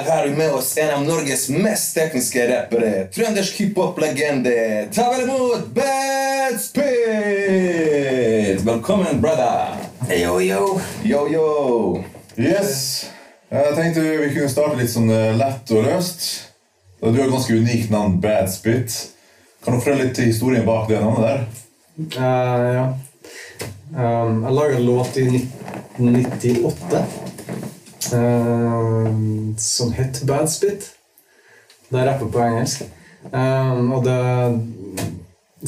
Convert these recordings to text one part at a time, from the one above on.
Dag har vi med oss en av Norges mest tekniske rappere. Trøndersk hiphop-legende. Ta vel imot Bad Spit! Velkommen, brother. Yo, yo. Yo, yo. Yes. Jeg tenkte vi kunne starte litt sånn eh, lett og løst. Du har et ganske unikt navn, Bad Spit. Kan du fortelle litt til historien bak det navnet der? Uh, ja. Um, jeg laga låt i 1998 eh, som het Bad Spit. Det er rapper på engelsk. Um, og det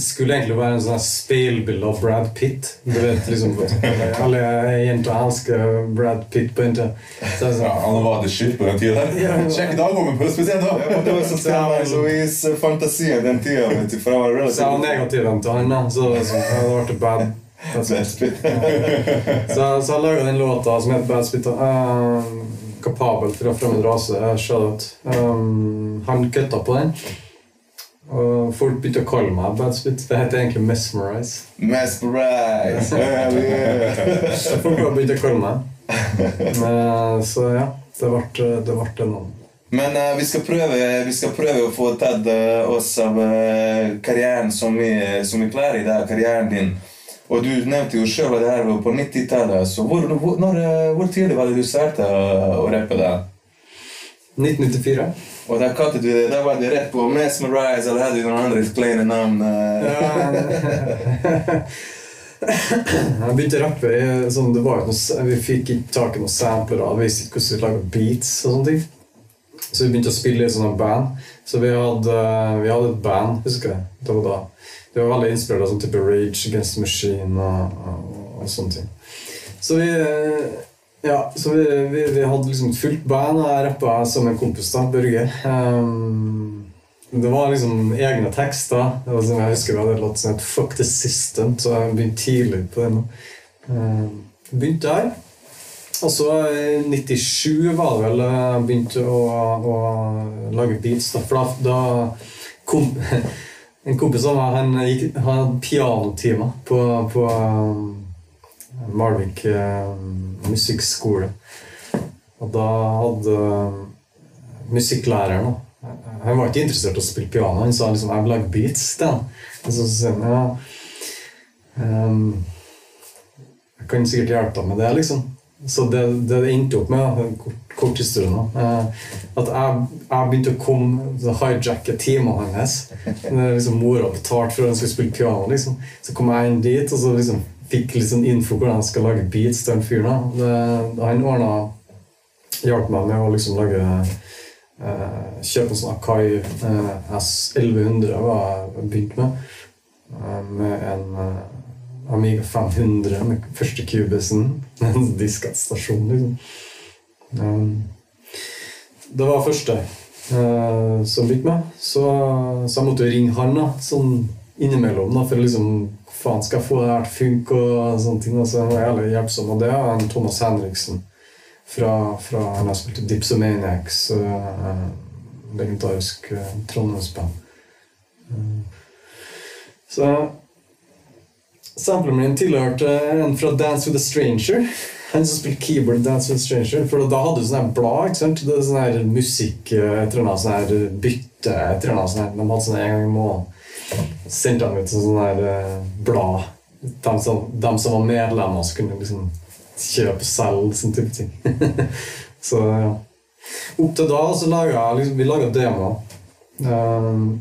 skulle egentlig være en sånn speilbilde av Brad Pitt. Du vet liksom Alle jenter elsker Brad Pitt på internett. Så jeg Ja, han var the shit på den tida. Ja. Sjekk dagboken på spesielt da. Ja, det var sånn Thelma Louise fantasien den tida. så jeg var negativ til han, da. Så, så det hadde vært bad. Så, så jeg laga den låta som heter Bad Spit. Uh, kapabel fra fremmed rase. eh, Shout-out. Um, han kutta på den. Og folk begynte å kalle meg Bad Spit. Det heter egentlig Mesmerize. Mesmerize. Folk har begynt å kalle meg. Men så ja, det ble det ble det navnet. Men uh, vi, skal prøve, vi skal prøve å få tatt eh, oss av eh, karrieren som vi, som vi klarer i dag. Karrieren din. Og du nevnte jo sjøl at det her var på 90-tallet. Så hvor, hvor, når, eh, hvor tidlig var det du starta å rappe? da? 1994. Og da kalte du det, da var det rett på Mesmerize, eller hadde du noen andre kleine navn? eh? Jeg begynte å rappe sånn, det var noe, Vi fikk ikke tak i noen sampler. Vi visste ikke hvordan vi laga beats. og sånne ting. Så vi begynte å spille i sånne band. Så vi hadde, vi hadde et band, husker jeg. Det var da. Det var veldig inspirert av sånn type Rage Against Machine og, og, og sånne ting. Så vi ja, så vi, vi, vi hadde liksom et fullt band, og jeg rappa som en kompis, da, Børge. Um, det var liksom egne tekster. Det var som jeg husker Vi hadde en låt som het Fuck the System, så jeg begynte tidlig på det nå. Um, begynte der. Og så i 97 var det vel jeg begynte å, å lage beats. Da, da, kom en kompis av meg han gikk, hadde pianotimer på, på um, Marvik eh, musikkskole. Og da hadde eh, musikklæreren Han var ikke interessert i å spille piano. Han sa liksom 'jeg vil lage beats' han. Og så sa han ja, um, Jeg kan sikkert hjelpe deg med det, liksom. Så det det, endte opp med, den en kort, kort historie eh, at jeg, jeg begynte å komme hijacke timene hans. Når liksom mora betalte for at han skulle spille piano, liksom. så kom jeg inn dit og så liksom fikk litt sånn info hvordan jeg skal lage beats til den fyren. han ordna hjalp meg med å liksom lage eh, Kjøpe en sånn Akai eh, S1100 var jeg begynt med. Eh, med en eh, Amiga 500 med første Cubisen. En diskettstasjon, liksom. Um, det var første uh, som begynte med. Så, så jeg måtte jo ringe han da, sånn innimellom da, for liksom faen skal jeg få det her til å funke? og sånne ting. Så han var jævlig hjelpsom. Og det er han Thomas Henriksen fra, fra han har spilt Dipsomaniacs. Uh, legendarisk uh, trondheimsband. Uh, så Sampleren min tilhørte en fra Dance with a Stranger. Han som spilte keyboard Dance with a Stranger. For da hadde du sånne blad. ikke sant? Det er sånn her musikk eh, Et eller annet sånn her bytte et eller annet sånn. De hadde sånn en gang i måneden. Sendte han ut sånn her eh, blad. De som, de som var medlemmer, så kunne liksom kjøpe selge sånn type ting. så ja. Opp til da så laga liksom, Vi laga demoer. Um,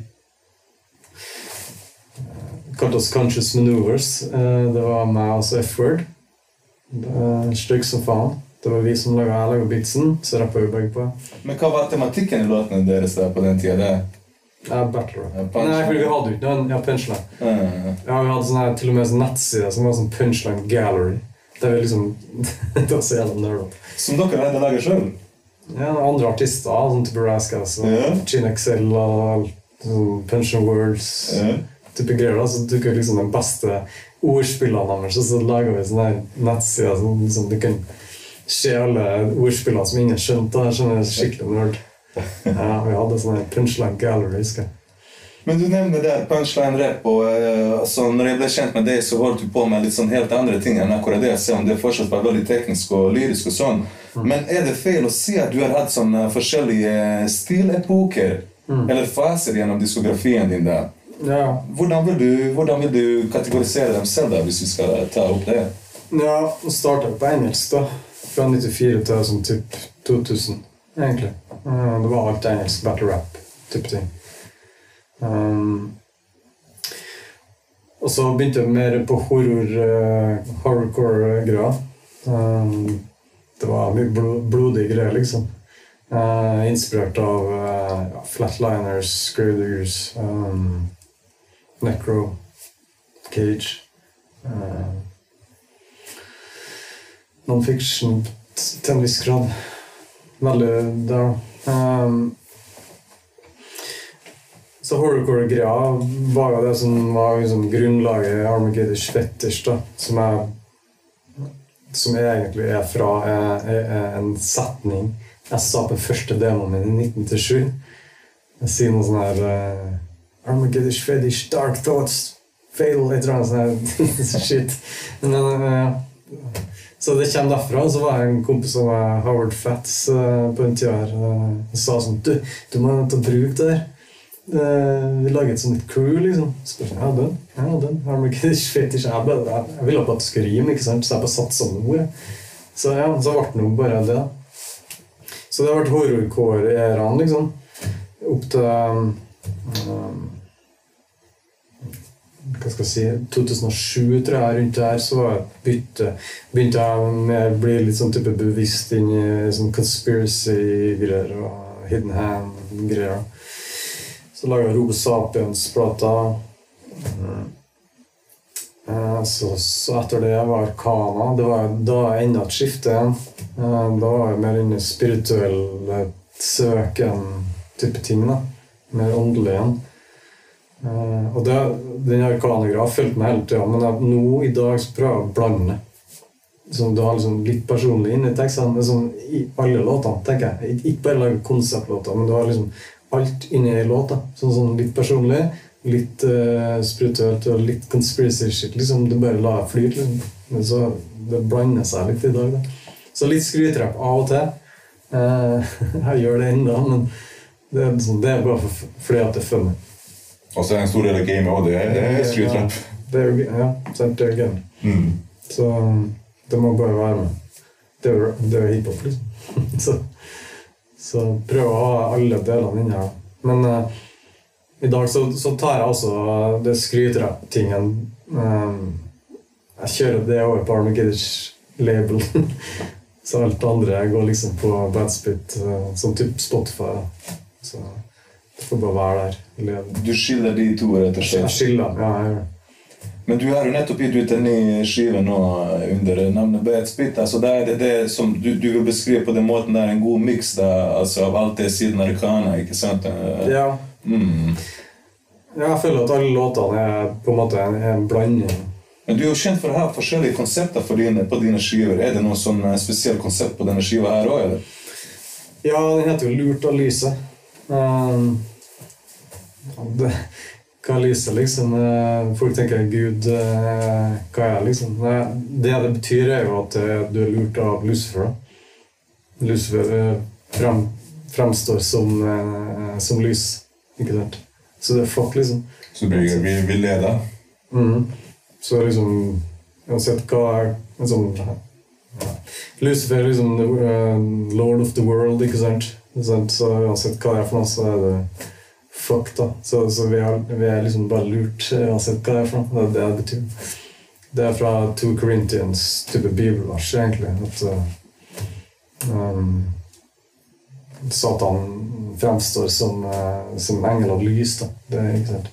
kalte oss Conscious Maneuvers. Eh, Det var meg og F-Word. Stygg som faen. Det var vi som laga laga beatsen, så rappa vi begge på. Men hva var tematikken i låtene deres der på den tida? Ja, battle rap. Ja. Nei, for vi hadde jo ikke noen ja, punchline. Uh, Ja, vi hadde sånn her, til og med en nettside som var sånn punchline gallery. Der vi liksom Det var så jævla nerdete. som dere hadde laget sjøl? Ja, andre artister, sånn type Rascals og Ja. Chin Excel og sånn Punch Words. Type greier. da, Så vi liksom de beste ordspillene deres, og så laga vi sånne nettsider som liksom, du kan se alle ordspillene som ingen skjønte. Jeg skjønner skikkelig nerd. Ja, vi hadde sånn punchline gallery. husker jeg. Men du nevner det punchline rap, og uh, så når jeg ble kjent med deg, så holdt du på med litt sånn helt andre ting enn akkurat det. Selv om det fortsatt var veldig teknisk og lyrisk og sånn. Men er det feil å si at du har hatt sånne forskjellige stilepoker? Eller faser gjennom diskografien din? der? Ja. Hvordan vil, du, hvordan vil du kategorisere dem selv, da, hvis vi skal ta opp det? Ja, starta på engelsk, da. Fra 94 til sånn typ 2000, egentlig. Eh, Det var alt engelsk battle rap-type ting. Um, og så begynte jeg mer på horror, uh, horrorcore-greier. Um, det var mye blo blodige greier, liksom. Uh, inspirert av uh, Flatliners, Gravediggers, um, Necro, Cage. Uh, Non-fiction til en viss grad. Veldig der. Um, så horrorcore-greia var jo det som var liksom grunnlaget i Armageddons Fetisj, da, som er som egentlig er fra er, er, en setning jeg sa på første demoen min i 1997. Jeg sier noe sånn her uh, Armageddon Fetish, Dark Thoughts, Fatal Et eller annet sånt uh, så det kommer derfra. Og så var jeg en kompis av meg, Howard Fatts, uh, på en tida her, og sa sånn Du, du må ta bruk det der. Eh, vi lager et sånt crew, liksom. Bare, ja, den. Ja, den. Armageddon Fetish. Jeg, jeg, jeg ville bare at det skulle rime, ikke sant? så jeg bare satte sammen ord. Så ja, så ble det nå bare det. Så det vært horrorcore-æraen, liksom. Opp til um, Hva skal jeg si 2007, tror jeg, rundt der, så var jeg bytte, begynte jeg å bli litt sånn type bevisst inn i sånn conspiracy-greier og hidden hand-greier. Så laga jeg Robo Sapiens-plata. Eh, Så, så etter det var Arkana. Det var da enda et skifte igjen. Eh, Da var jeg mer inne i spirituell søken-type ting. da. Mer åndelig igjen. Eh, Og det, den Arkana-greia har meg hele tida, men jeg, nå i dag så prøver jeg å blande. som du har liksom litt personlig inn i tekstene. det er Sånn, I alle låtene, tenker jeg. Ikke bare lage konseptlåter, men du har liksom alt inni ei låt. Sånn, sånn litt personlig, litt uh, spirituelt og litt conspiracy shit. liksom, Du bare lar det flyte. liksom. Men så det blander seg litt i dag. da. Så litt skrytrapp av og til. Uh, jeg gjør det ennå, men det er, sånn, det er bare for, fordi at det er funny. Og så er en stor del av gamet òg, det er- det rap. Det er jo ja, sant, det er gøy. Mm. Så det må bare være med. Det er det er hiphop, liksom. så, så prøv å ha alle delene inni her. Men uh, i dag så, så tar jeg også det skrytrapp-tingen um, Jeg kjører det over på Armageddon-label. så alt det andre går liksom på Badspit, uh, som type Spotify. Så det får bare være der. Leve. Du skiller de to, rett og slett? Jeg skiller. Ja, jeg gjør det. Men du har jo nettopp gitt ut en ny skive nå under navnet Bad Spit. Altså, det er det, det som du, du vil beskrive på den måten der en god miks altså, av alt det siden Arkana, ikke sant? Ja, Mm. Ja, jeg føler at alle låtene er på en måte en, en blanding. Men du er jo kjent for å ha forskjellige konsepter for dine, på dine skiver. Er det noe sånn eh, spesielt konsept på denne skiva her òg, eller? Ja, den heter jo 'Lurt av lyset'. Um, det, hva er lyset, liksom? Eh, Folk tenker 'Gud, eh, hva er jeg', liksom? Det det betyr, er jo at eh, du er lurt av Lucifer. Lucifer frem, fremstår som, som lys, ikke sant? Så det er fuck, liksom. Så blir vi villeda. Mm. Så liksom Uansett hva en sånn ja. Lucifer er liksom the, uh, lord of the world, ikke sant? Ikke sant? Så uansett hva det er for noe, så er det fuck, da. Så, så vi, er, vi er liksom bare lurt uansett hva det er for noe. Det det betyr. Det er fra to Corinthians type bibelvers, egentlig. At uh, um, Satan fremstår som, uh, som engel av lys, da. Det er ikke sant?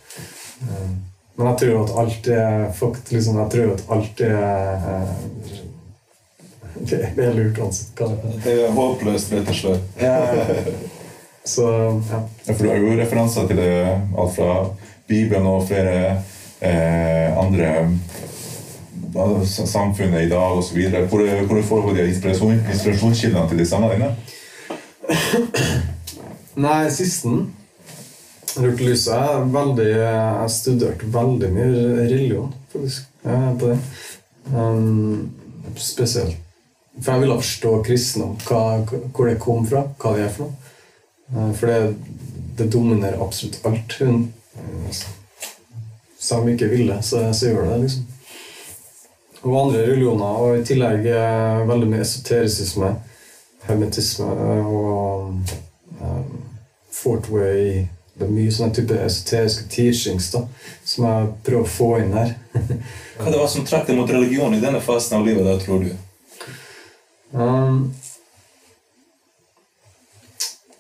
Um, men jeg tror at alt er fucked, liksom. Jeg tror at alt er uh, Det det er lurt uansett hva det er. Det er håpløst, rett og slett. Så ja. Ja, for du har jo referanser til det, alt fra Bibelen og flere eh, andre eh, samfunnet i dag osv. Hvor, hvor får du de inspirasjon, inspirasjonskildene til de sangene dine? Nei, sisten Lurt lyset er veldig Jeg har studert veldig mye religion, faktisk. Ja, på det. Um, spesielt For jeg ville forstå kristendom, hvor det kom fra, hva det er for noe. Eh, For det, det dominerer absolutt alt. Hun, Selv om vi ikke ville, så, så gjør det det, liksom. Og andre religioner, og i tillegg eh, veldig mye esoterisisme, hermetisme eh, og um, Fortway Det er mye sånne type esoteriske teachings da, som jeg prøver å få inn her. Hva det var som trakk deg mot religion i denne fasen av livet, da, tror du? Um,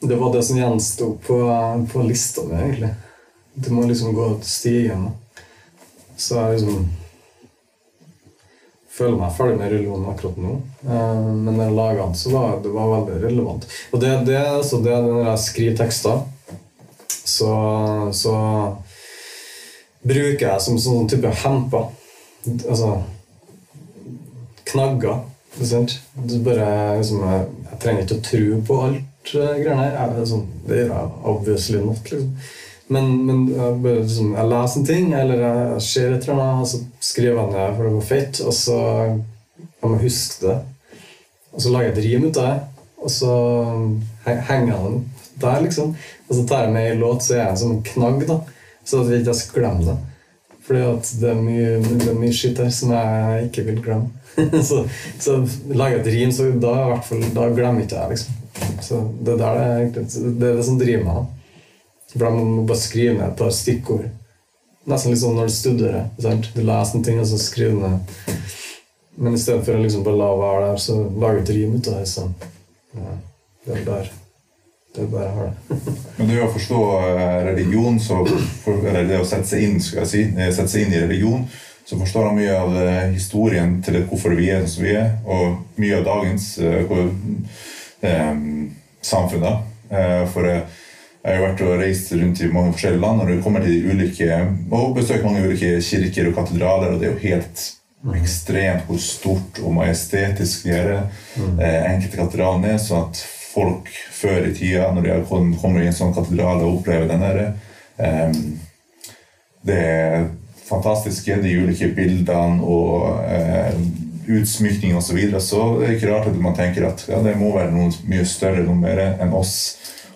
det var det som gjensto på, på lista mi, egentlig. Du må liksom gå stigen. Så jeg liksom føler meg ferdig med relevant akkurat nå. Uh, men når jeg laga den, så var det var veldig relevant. Og det, det, er altså det når jeg skriver tekster, så, så bruker jeg som sånn type hemper. Altså knagger. Du bare, liksom, jeg, trenger ikke å tro på alt greiene her. Jeg, sånn, det jeg obviously not. Liksom. Men, men jeg, liksom, jeg leser en ting, eller jeg ser et eller og så skriver jeg ned for det var fett, og så jeg må huske det. Og så lager jeg et rim ut av det, og så henger jeg den der, liksom. Og så tar jeg med i låt, så er jeg en sånn knagg, da. Så at jeg ikke skal glemme det. Fordi at det er mye, er mye skitt her som jeg ikke vil glemme. så, så lager jeg et rim, så da, i hvert fall, da glemmer ikke jeg, liksom. Så det der er egentlig det, er det som driver meg. For da må bare skrive ned et par stikkord. Nesten litt sånn når du studerer. Sant? Du leser en ting, og så skriver du ned. Men i stedet for å liksom bare la være der, så lager du et rim ut av det. Sånn. ja, det er der det er bare har det. Men det å forstå eh, religion, så for, eller det å sette seg inn skal jeg si, sette seg inn i religion, så forstår han mye av eh, historien til hvorfor vi er som vi er, og mye av dagens eh, hvor, eh, samfunnet. Eh, for eh, jeg har vært og reist rundt i mange forskjellige land, og du kommer til de ulike, og besøkt mange ulike kirker og katedraler, og det er jo helt ekstremt hvor stort og majestetisk det er. eh, enkelte katedraler er, så at folk før i tida, når de kommer i en sånn katedral og opplever den her, eh, det fantastiske, de ulike bildene og eh, utsmykning og så videre, så det er ikke rart at man tenker at ja, det må være noe mye større, noe mer enn oss.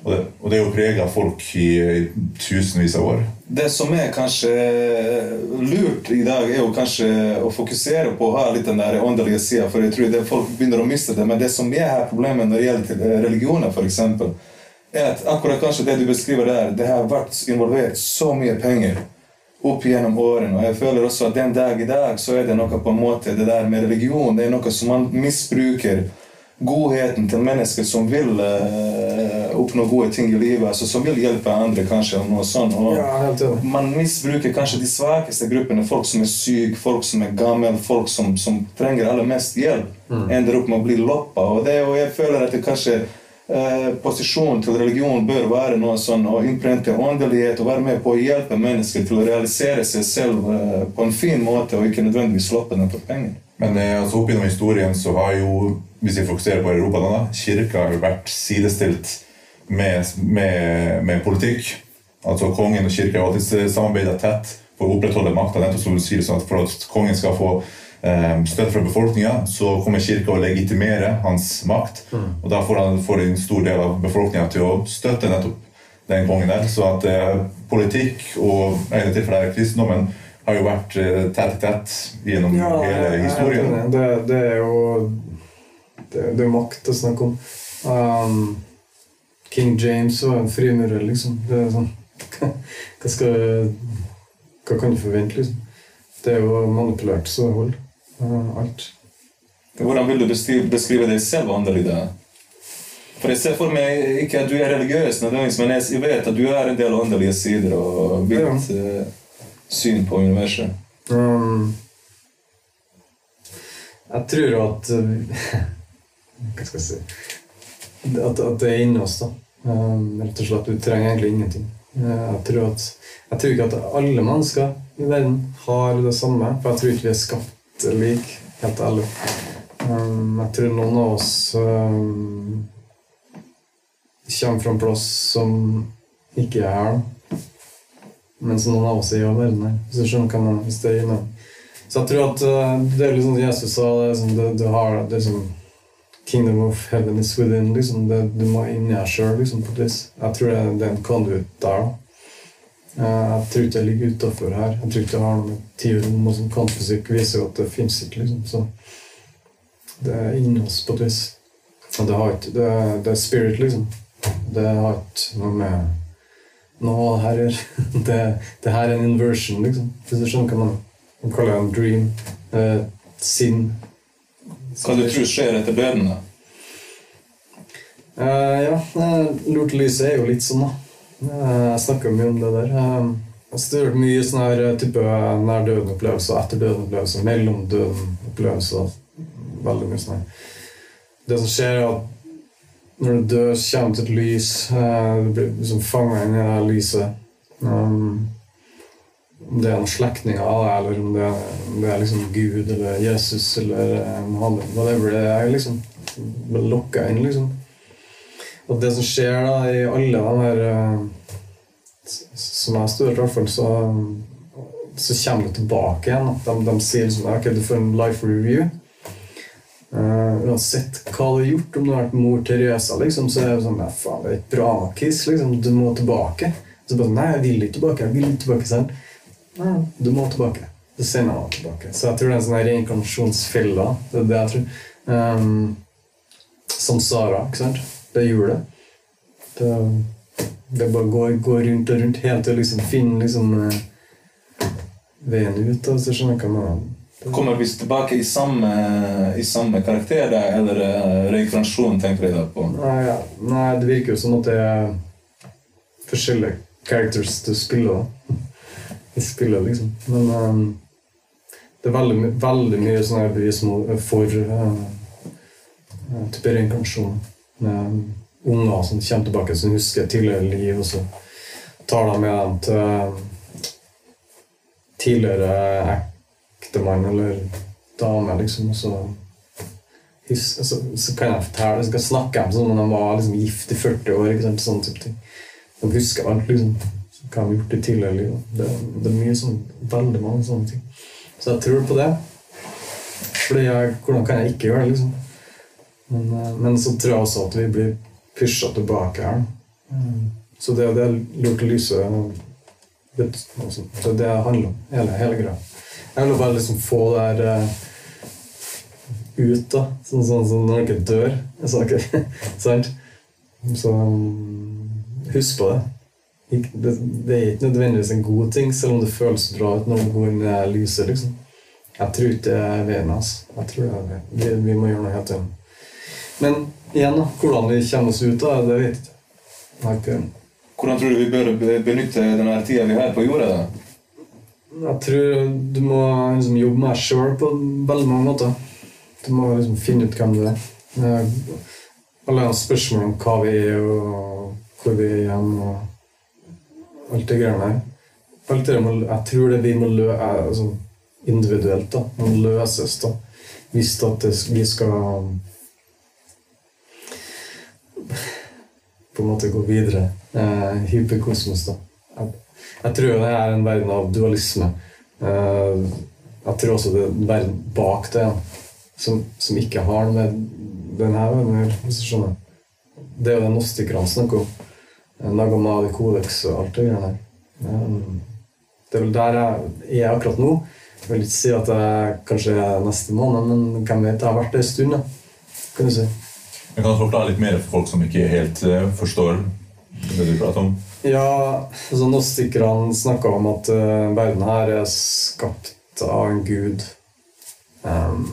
Og det, og det er jo prega folk i, i tusenvis av år. Det som er kanskje lurt i dag, er jo kanskje å fokusere på å ha litt den der åndelige sida, for jeg tror det folk begynner å miste det. Men det som er her problemet når det gjelder religioner, f.eks., er at akkurat kanskje det du beskriver der, det har vært involvert så mye penger opp gjennom årene. Og jeg føler også at den dag i dag så er det noe på en måte det der med religion, det er noe som man misbruker godheten til mennesker som vil uh, oppnå gode ting i livet, altså som vil hjelpe andre, kanskje, og noe sånt. Og Ja, man misbruker kanskje de svakeste gruppene, folk som er syke, folk som er gamle, folk som, som trenger aller mest hjelp, ender opp med å bli loppa. Og, det, og jeg føler at det kanskje eh, posisjonen til religion bør være noe sånn å innprente åndelighet og være med på å hjelpe mennesker til å realisere seg selv eh, på en fin måte, og ikke nødvendigvis loppe dem for penger. Men eh, altså, opp gjennom historien så har jo, hvis vi fokuserer på Europa, da, kirka har vært sidestilt med, med, med politikk. Altså Kongen og kirka har alltid samarbeidet tett for å opprettholde makta. Sånn For at kongen skal få støtte fra befolkninga, så kommer kirka å legitimere hans makt. Og da får han får en stor del av befolkninga til å støtte nettopp den kongen der. Så at eh, politikk og i tilfeller kristendommen har jo vært eh, tett i tett gjennom Ja, hele historien. Jeg. Det, det er jo det, det er makt å snakke om. Um, King James var en frimurer, liksom. Det er sånn Hva skal Hva kan du forvente, liksom? Det er jo manipulert så det holder. Alt. Hvordan vil du beskrive, beskrive deg selv da? For jeg ser for meg ikke at du er religiøs, nødvendigvis, men jeg vet at du er en del åndelige sider og mitt ja. uh, syn på universet. Um, jeg tror at uh, Hva skal jeg si At, at det er inni oss, da. Um, rett og slett. Du trenger egentlig ingenting. Uh, jeg, tror at, jeg tror ikke at alle mennesker i verden har det samme, for jeg tror ikke vi er skapt lik, helt ærlig. Um, jeg tror noen av oss um, kommer fra en plass som ikke er her. Mens noen av oss er i verden her. Hvis du skjønner hva man. Hvis det gir mening. Så jeg tror at uh, det er liksom Jesus sa, det sånn, du, du har det er sånn, Kingdom of heaven is within. Liksom. Det, du må inn i deg sjøl, liksom, på et vis. Jeg tror det, det er en conduit der. da. Eh, Jeg tror ikke jeg ligger utafor her. Jeg tror ikke jeg har noe med tid rom. og sånn Kvantfysikk viser jo at det fins ikke, liksom. Så det er inni oss på et vis. Og det, har ikke, det, det er spirit, liksom. Det har ikke noe med noe her gjør. Det, det her er en inversion, liksom. Hvis du skjønner hva man, man kaller det en dream. Eh, sinn. Hva du tror skjer etter døden? da? Eh, ja, lurt lyset er jo litt sånn, da. Eh, jeg snakka mye om det der. Eh, jeg har studert mye sånn her eh, type nær døden-opplevelser, etter døden-opplevelser, mellom døden-opplevelser. Veldig mye sånn her. Det som skjer, er at når du dør, kommer til et lys. eh, Du blir liksom fanga inn i det lyset. Um, om det er noen slektninger av deg, eller om det om det er liksom Gud eller Jesus eller eh, Mohammed, whatever det er, liksom lukka inn, liksom. Og det som skjer da i alle de her eh, Som jeg har i hvert fall, så, så kommer det tilbake igjen. at De, de sier liksom ok, du får en life review. Uh, uansett hva du har gjort, om du har vært mor Teresa, liksom, så er det sånn ja, faen, det er ikke bra Kiss. Liksom, du må tilbake. Så bare sånn, Nei, jeg vil ikke tilbake. jeg vil ikke tilbake selv. Nei, du må tilbake. Så sender han tilbake. Så jeg tror det er en sånn reinkarnasjonsfelle. Det er det jeg tror. Um, samsara, ikke sant? Det hjulet. det. Det, bare går, går rundt og rundt helt til å liksom finne liksom eh, veien ut. Da, så skjønner jeg hva man. Kommer vi tilbake i samme, i samme karakter, eller uh, reinkarnasjon, tenker jeg på? Nei, ja. Nei, det virker jo som at det er forskjellige characters du spiller. da. I spillet, liksom. Men um, det er veldig, veldig mye sånn bevis for uh, type reinkarnasjon. Unger som kommer tilbake, som husker tidligere liv, og så tar de med dem til eh, tidligere ektemann eller dame, liksom, og så hus, altså, så kan jeg fortelle, så kan jeg snakke om som om de var liksom, gift i 40 år. ikke sant, sånn type ting. De husker alt, liksom. Så hva de har gjort i tidligere liv. Det, det er mye sånn, veldig mange sånne ting. Så jeg tror på det. Jeg, hvordan kan jeg ikke gjøre det, liksom? Men, eh, men så tror jeg også at vi blir pusha tilbake her. Mm. Så det er det lurt å lyse altså, Det er det handler om, hele, hele greia. Jeg vil bare liksom få det her uh, ut, da. Sånn sånn sånn, når dere dør. Så, ok, sant? Så um, husk på det. Det. Det er ikke nødvendigvis en god ting, selv om det føles bra ut når man går i lyset. liksom. Jeg tror ikke det er veien. Altså. Er veien. Vi, vi må gjøre noe helt annet. Men igjen, da, hvordan vi kommer oss ut av det, vet jeg ikke. Hvordan tror du vi bør benytte denne tida vi har på jorda? da? Jeg tror du må liksom jobbe med deg sjøl på veldig mange måter. Du må liksom finne ut hvem du er. Eh, Alle de spørsmålene om hva vi er, og hvor vi er igjen, og alt det greiene her. Alt det må, jeg tror det vi må lø er altså, individuelt da, må løses. da. Hvis at det, vi skal på en måte gå videre. Eh, hyperkosmos, da. Jeg, jeg tror det er en verden av dualisme. Eh, jeg tror også det er en verden bak det, som, som ikke har noe med her verden skjønner. Det er jo det nostikerne snakker om. Nagamadi Codex og alt det greiene der. Det er vel der jeg er akkurat nå. Jeg vil ikke si at jeg kanskje er neste måned, men hvem vet? Jeg har vært der en stund, da. Kan du si. Jeg kan forklare litt mer for folk som ikke helt uh, forstår det du prater om. Ja, altså Nostikerne snakka om at uh, verden her er skapt av en gud um,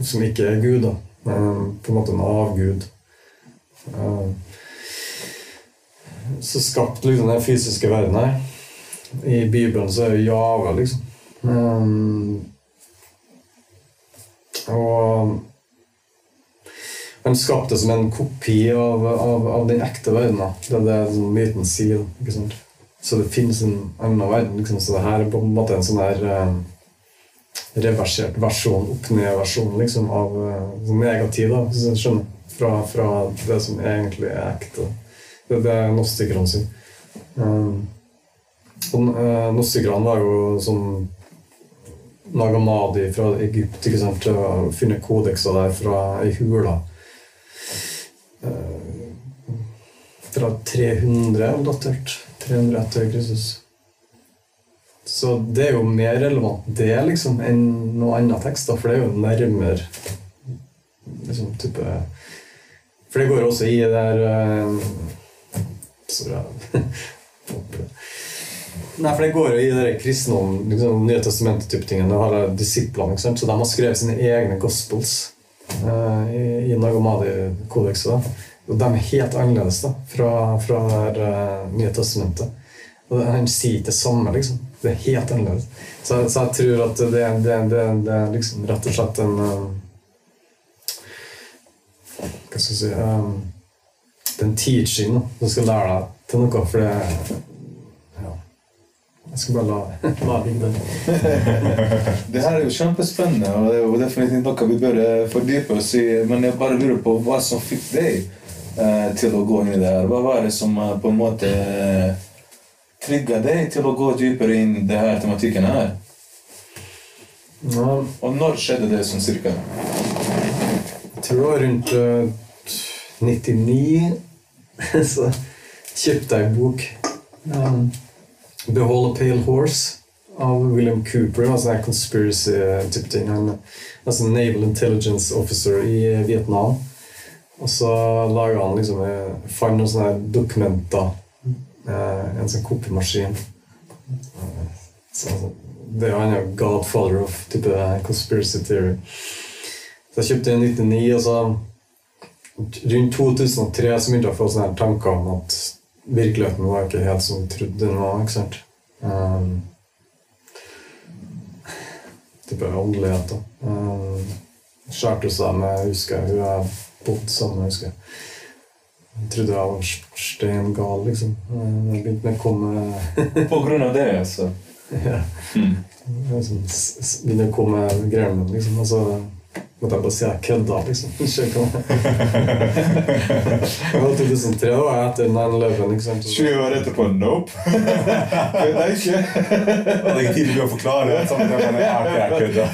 som ikke er Gud, da. Ehm, på en måte en avgud. Um, så skapt liksom den fysiske verden her. I Bibelen så er jo Java, liksom. Um, og han skapte som en kopi av, av, av den ekte verdenen. Det er det som myten sier. ikke sant? Så det finnes en annen verden. liksom. Så det her er på en måte en sånn der eh, reversert versjon, opp-ned-versjon liksom, av eh, sånn negativ, da, hvis du skjønner. Fra, fra det som egentlig er ekte. Det er det nostikerne sier. Um, uh, nostikerne var jo sånn Nagamadi fra Egypt. ikke sant? Finne kodekser der fra ei hule. Eh, fra 300 er datert. 300 etter Kristus. Så det er jo mer relevant det liksom enn noe annen tekst, da, for det er jo nærmere liksom type For det går også i det der uh, Sorry. Nei, for det går jo i det kristendom, liksom, Nye testamentet-type tingene. Disiplene, så de har skrevet sine egne gospels i, i Nagamadi-kodekset. Og de er helt annerledes da, fra, fra det der, uh, Nye testamentet. Og han sier ikke det samme, liksom. Det er helt annerledes. Så, så jeg tror at det, det, det, det er liksom rett og slett en um, Hva skal jeg si um, Det er en teaching som skal lære deg til noe, for det. Jeg skal bare la, la ligge. Det her er jo kjempespennende, og det er jo definitivt noe vi bør eh, fordype oss i. Men jeg bare lurer på hva som fikk deg eh, til å gå inn i det her. Hva var det som eh, på en måte eh, trigga deg til å gå dypere inn i denne tematikken her? Ja, Og når skjedde det sånn cirka? jeg tror det var rundt uh, 99 så kjøpte jeg en bok. Um, 'Behold a Pale Horse' av William Cooper. Altså en conspiracy-type ting. Han er altså en naval intelligence officer i Vietnam. Og så laga han liksom eh, Fant noen sånne dokumenter. eh, En sånn kopimaskin. Eh, Så det er han er godfather of type conspiracy theory. Så jeg kjøpte den i 1999, og så rundt 2003 så begynte jeg å få sånne tanker om at virkeligheten var ikke helt som jeg trodde den var. ikke sant? Um, type åndelighet, da. Um, Skjærte seg med jeg husker hun jeg bodde sammen med. husker. Jeg trodde jeg var steingal, liksom. Um, Jeg begynte med å komme På grunn av det, altså. ja. Mm. Liksom, s- s- å komme greiene mine, liksom. Og så måtte jeg bare si jeg kødda, liksom. Det var 2003, da, etter 9-11, ikke 20 år etterpå nope. Kødda jeg ikke. Det hadde ikke tid til å forklare. Sånn, at jeg er jeg kødda.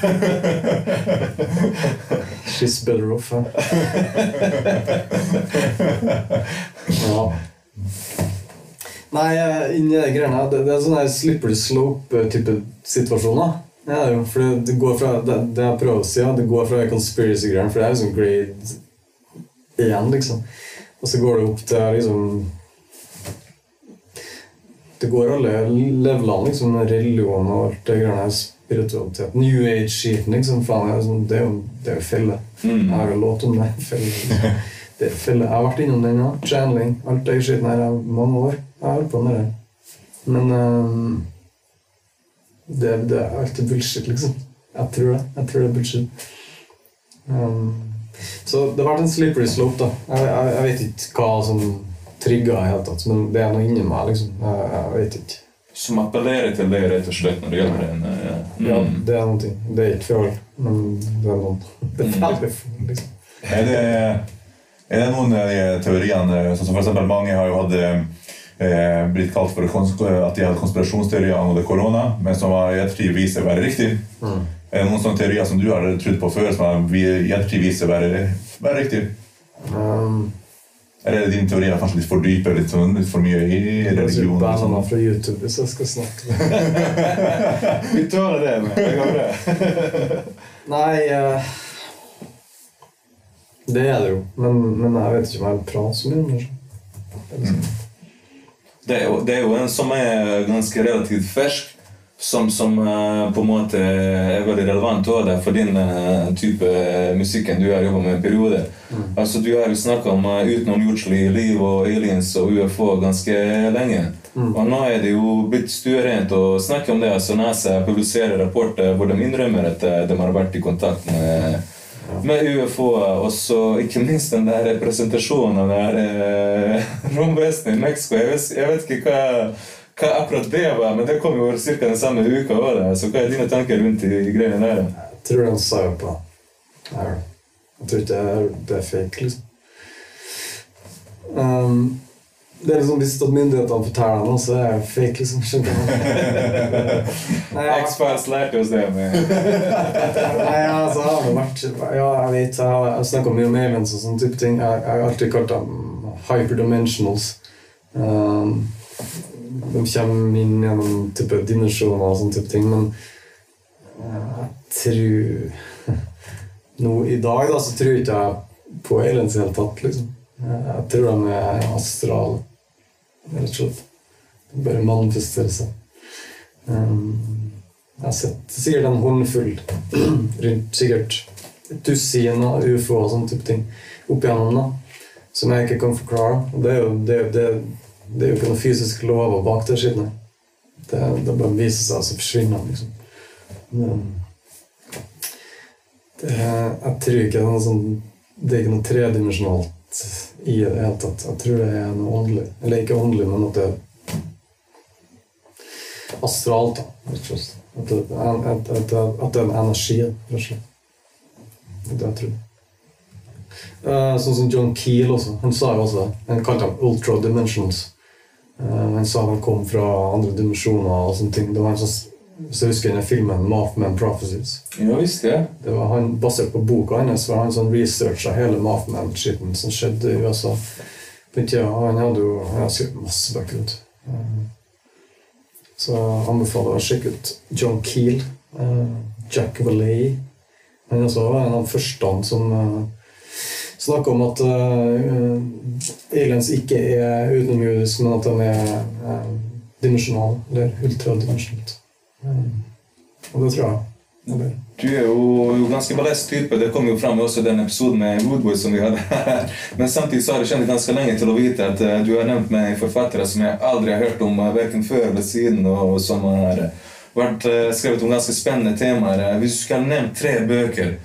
She's better off, ja. ja. Nei, eh, inni de greiene her, det, det er sånn slippery slope-type situasjoner. Ja, det for det, det går fra det, det jeg prøver å si, ja, det går fra conspiracy-greiene, for det er jo sånn grade igjen, liksom. Og så går det opp til liksom Det går alle levelene, liksom. Religion og alt det greiene her. Spiritualitet. New age-skiten, liksom. Faen, det er sånn- det er jo det er felle. felle. Jeg Mm. har jo låt om det. Felle. Det er felle. Jeg har vært innom den, ja. Channeling. Alt det skiten her i mange år. Jeg har holdt på med det. Men ehm, det, det er alltid bullshit, liksom. Jeg tror det. Jeg tror det er bullshit. Um, så det har vært en slippery slope, da. Jeg, jeg, jeg vet ikke hva som trigga i hele tatt, men det er noe inni meg, liksom. Jeg, jeg vet ikke. Som appellerer til deg, rett og slett, når det gjelder en eh, Ja, Mm. det er noe. Det er ikke fjoll men det er noen. Det er veldig få, liksom. Er det, er det noen av de teoriene sånn som for eksempel Mange har jo hatt eh, blitt kalt for at de hadde konspirasjonsteorier angående korona, men som har i ettertid viser å være riktig. Er det noen sånne teorier som du har trodd på før, som har i ettertid viser å være, være riktig? Um, Eller er din teori kanskje litt for dype, litt, sånn, litt for mye i religion? Jeg Liksom? fra YouTube hvis jeg skal snakke. Vi tør det, men det går bra. Nei uh, Det er det jo, men, men jeg vet ikke om jeg vil prate så mye om det. Så. Det er, jo, det er jo en som er ganske relativt fersk, som, som eh, på en måte er veldig relevant også, for din eh, type musikken du har jobba med en periode. Altså Du har jo snakka om utenomjordslig liv og aliens og UFO ganske lenge. Og nå er det jo blitt stuerent å snakke om det. altså NASA publiserer rapporter hvor de innrømmer at eh, de har vært i kontakt med med UFO-er, og så ikke minst den der representasjonen av her eh, romvesenet i Mexico. Jeg vet, jeg vet ikke hva, hva akkurat det var, men det kom jo ca. den samme uka. Da. Så hva er dine tanker rundt de greiene der? Jeg tror han sa jo på Jeg tror ikke det er fake, liksom. Um, Det er liksom Hvis myndighetene forteller noe, så er det fake, liksom. Skjønner X-Files lærte oss det med nei, altså, jeg har vært Ja, jeg vet, jeg har snakka mye om aliens og sånne type ting. Jeg, jeg har alltid kalt dem hyperdimensionals. Um, de kommer inn gjennom type dimensjoner og sånne type ting, men eh, jeg tror Nå i dag da, så tror jeg ikke jeg på aliens i det hele tatt, liksom. Jeg tror de er astrale, rett og slett. De bare manifesterer seg. Um, jeg har sett sikkert en håndfull rundt sikkert et dusin av ufo og sånne type ting opp igjennom, da, som jeg ikke kan forklare. Og det er jo, det, det, det er jo ikke noen fysiske lover bak det skittet. Det, det bare viser seg, og så forsvinner de, liksom. Men, det, jeg tror ikke det er noe sånn Det er ikke noe tredimensjonalt i det hele tatt. Jeg tror det er noe åndelig. Eller ikke åndelig, men at det er astralt. At det, at, at, at, det er en energi, rett og slett. Det jeg tror. Eh, sånn som John Keel også. Han sa jo også. Han kalte ham ultra Dimensions. Uh, han sa han kom fra andre dimensjoner og sånne ting. Det var en sånn, hvis jeg husker den filmen Mothman Prophecies. Ja visst, det. Det var han, Basert på boka hans var han sånn researcha hele Mothman-skitten som skjedde i USA. Tida, Han hadde jo han skrevet masse bøker. Eh, Så jeg anbefaler å sjekke ut John Keel. eh, Jack Vallee. Han også var en av de første som uh, snakka om at eh, aliens ikke er utenomjordiske, men at de er dimensjonale. Eller ultradimensjonalt. Eh, og det tror jeg. Du er jo, ganske ballest type. Det kom jo fram også i den episoden med Woodboy som vi hadde her. Men samtidig så har jeg kjent ganske lenge til å vite at eh, du har nevnt meg forfattere som jeg aldri har hørt om, uh, verken før eller siden, og som har vært eh, skrevet om ganske spennende temaer. Eh, Hvis du skulle nevnt tre bøker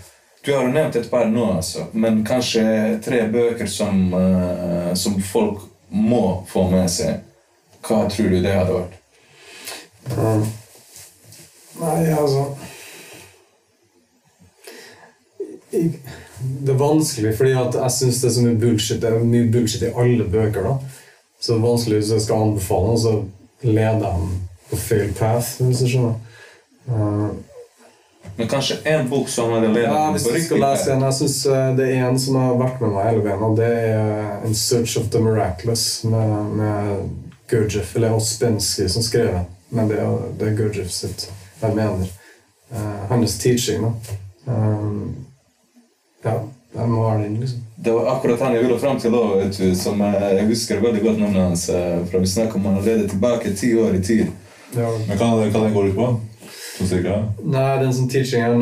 Du har jo nevnt et par nå, altså, men kanskje tre bøker som, eh, som folk må få med seg. Hva tror du det hadde vært? Um, nei, altså Det er vanskelig, fordi jeg syns det er så mye bullshit. Det er mye bullshit i alle bøker. da Så det er vanskelig hvis jeg skal anbefale noe, så leder jeg dem på feil path, hvis du skjønner. Uh, Men kanskje en bok som hadde ledet ja, hvis du skal lese en, jeg synes eh, det er en som har vært med meg hele veien, og det er In Search of the Miraculous med, med Gurdjieff, eller Ospensky som skrev den. Men det er, det er Gurdjieff sitt, jeg mener. Uh, hans teaching, da. Um, ja, jeg må være den, liksom. Det var akkurat han jeg ville fram til òg, som eh, jeg husker veldig godt navnet hans. for Fra vi snakker om han allerede tilbake ti år i tid. Ja. Men hva, hva den går ut på? Sånn cirka? Nei, den som teaching er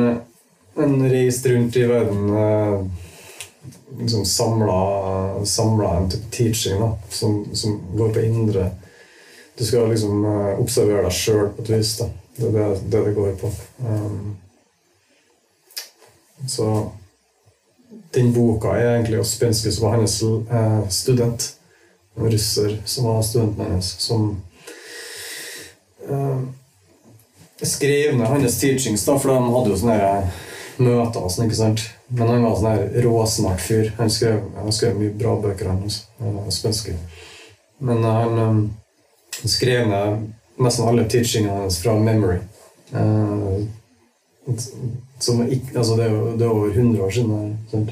en reiste rundt i verden eh, liksom samla, samla en type teaching da, som, som går på indre Du skal liksom eh, observere deg sjøl på et vis. da. Det er det det, går på. Um, så den boka er egentlig Ospensky, som var hennes eh, student. En russer som var studenten hennes, som eh, skrev ned hans teachings, da, for de hadde jo sånne her møter og sånn, ikke sant? Men han var sånn råsmart fyr. Han skrev, han skrev mye bra bøker, han også. Han var spensk. Men han skrev ned nesten alle teachingene hans fra memory. Uh, som altså det, er det er over 100 år siden. Sant?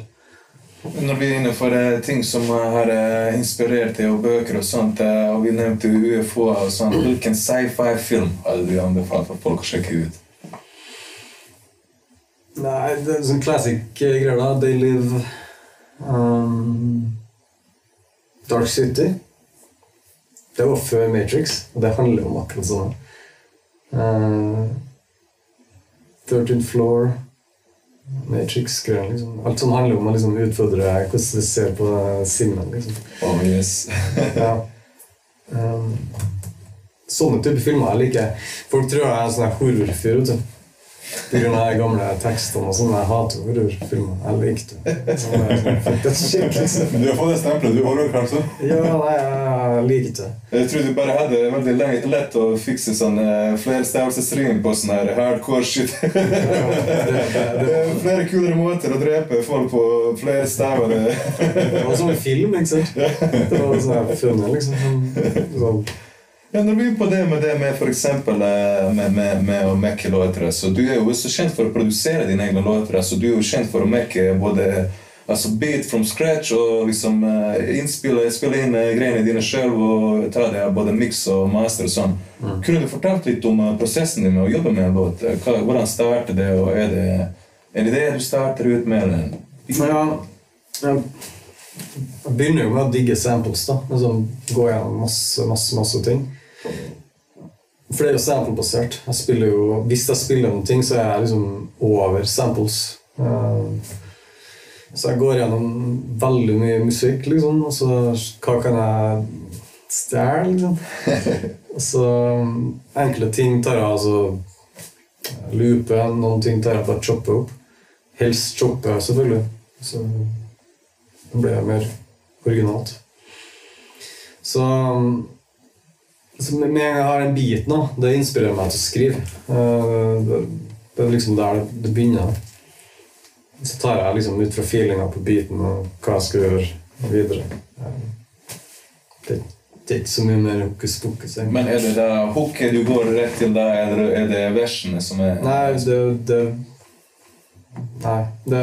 Når vi er inne for uh, ting som har uh, inspirert deg, og bøker og sånt, uh, og vi nevnte UFO og sånt, hvilken sci-fi-film hadde du anbefalt for folk å sjekke ut? Nei, det er sånn classic greier, da. They Live um, Dark City. Det var før Matrix, og det handler om akkurat sånn. Uh, 13th Floor Matrix-greier. Liksom. Alt som handler om å liksom, utfordre hvordan du ser på sinnet. Liksom. Oh, yes. Ja. Um, sånne type filmer jeg liker. Folk tror jeg er en sånn horrorfyr. De gamle tekstene og sånn. Jeg hater horrorfilmer. Jeg likte det. Sånn. Men du har fått det stempelet. Du horror, kanskje? Ja, nei, jeg liker det. Jeg tror du bare hadde veldig le- lett å fikse sånn uh, flerstavelsesrim på sånn her hardcore shit. Ja, det, det, Det det, er flere kulere måter å drepe folk på flere staver. det var sånn film, ikke sant? Det var sånn her funnet, liksom. Sånn, sånn. Ja, når vi er på det med det med eksempel eh, med, med, med å mekke låter, så du er jo også kjent for å produsere dine egne låter. Så du er jo kjent for å mekke både altså beat from scratch og liksom eh, innspille, spille inn eh, greiene dine sjøl og ta det både mix og master og sånn. Kunne du fortalt litt om prosessen din med å jobbe med en låt? Hvordan starter det, og er det en idé du starter ut med? Men ja, jeg, jeg begynner jo med å digge samples, da. Liksom, gå gjennom masse, masse, masse ting. For det er jo sample-basert. Jeg Hvis jeg spiller noen ting, så er jeg liksom over samples. Eh, så jeg går gjennom veldig mye musikk, liksom. Og så hva kan jeg stjele, liksom? Og så enkle ting tar jeg altså loope, noen ting tar jeg bare choppe opp. Helst choppe, selvfølgelig. Så blir mer originalt. Så, um, så med en gang jeg har den biten, da, det inspirerer meg til å skrive. Eh, Det, det er liksom der det, det begynner. Så tar jeg liksom ut fra feelinga på biten og hva jeg skal gjøre videre. Eh, Det, det er ikke så mye mer hokus pokus. Men er det da hooket du går rett til da, eller er det versene som er Nei, det, det Nei, det,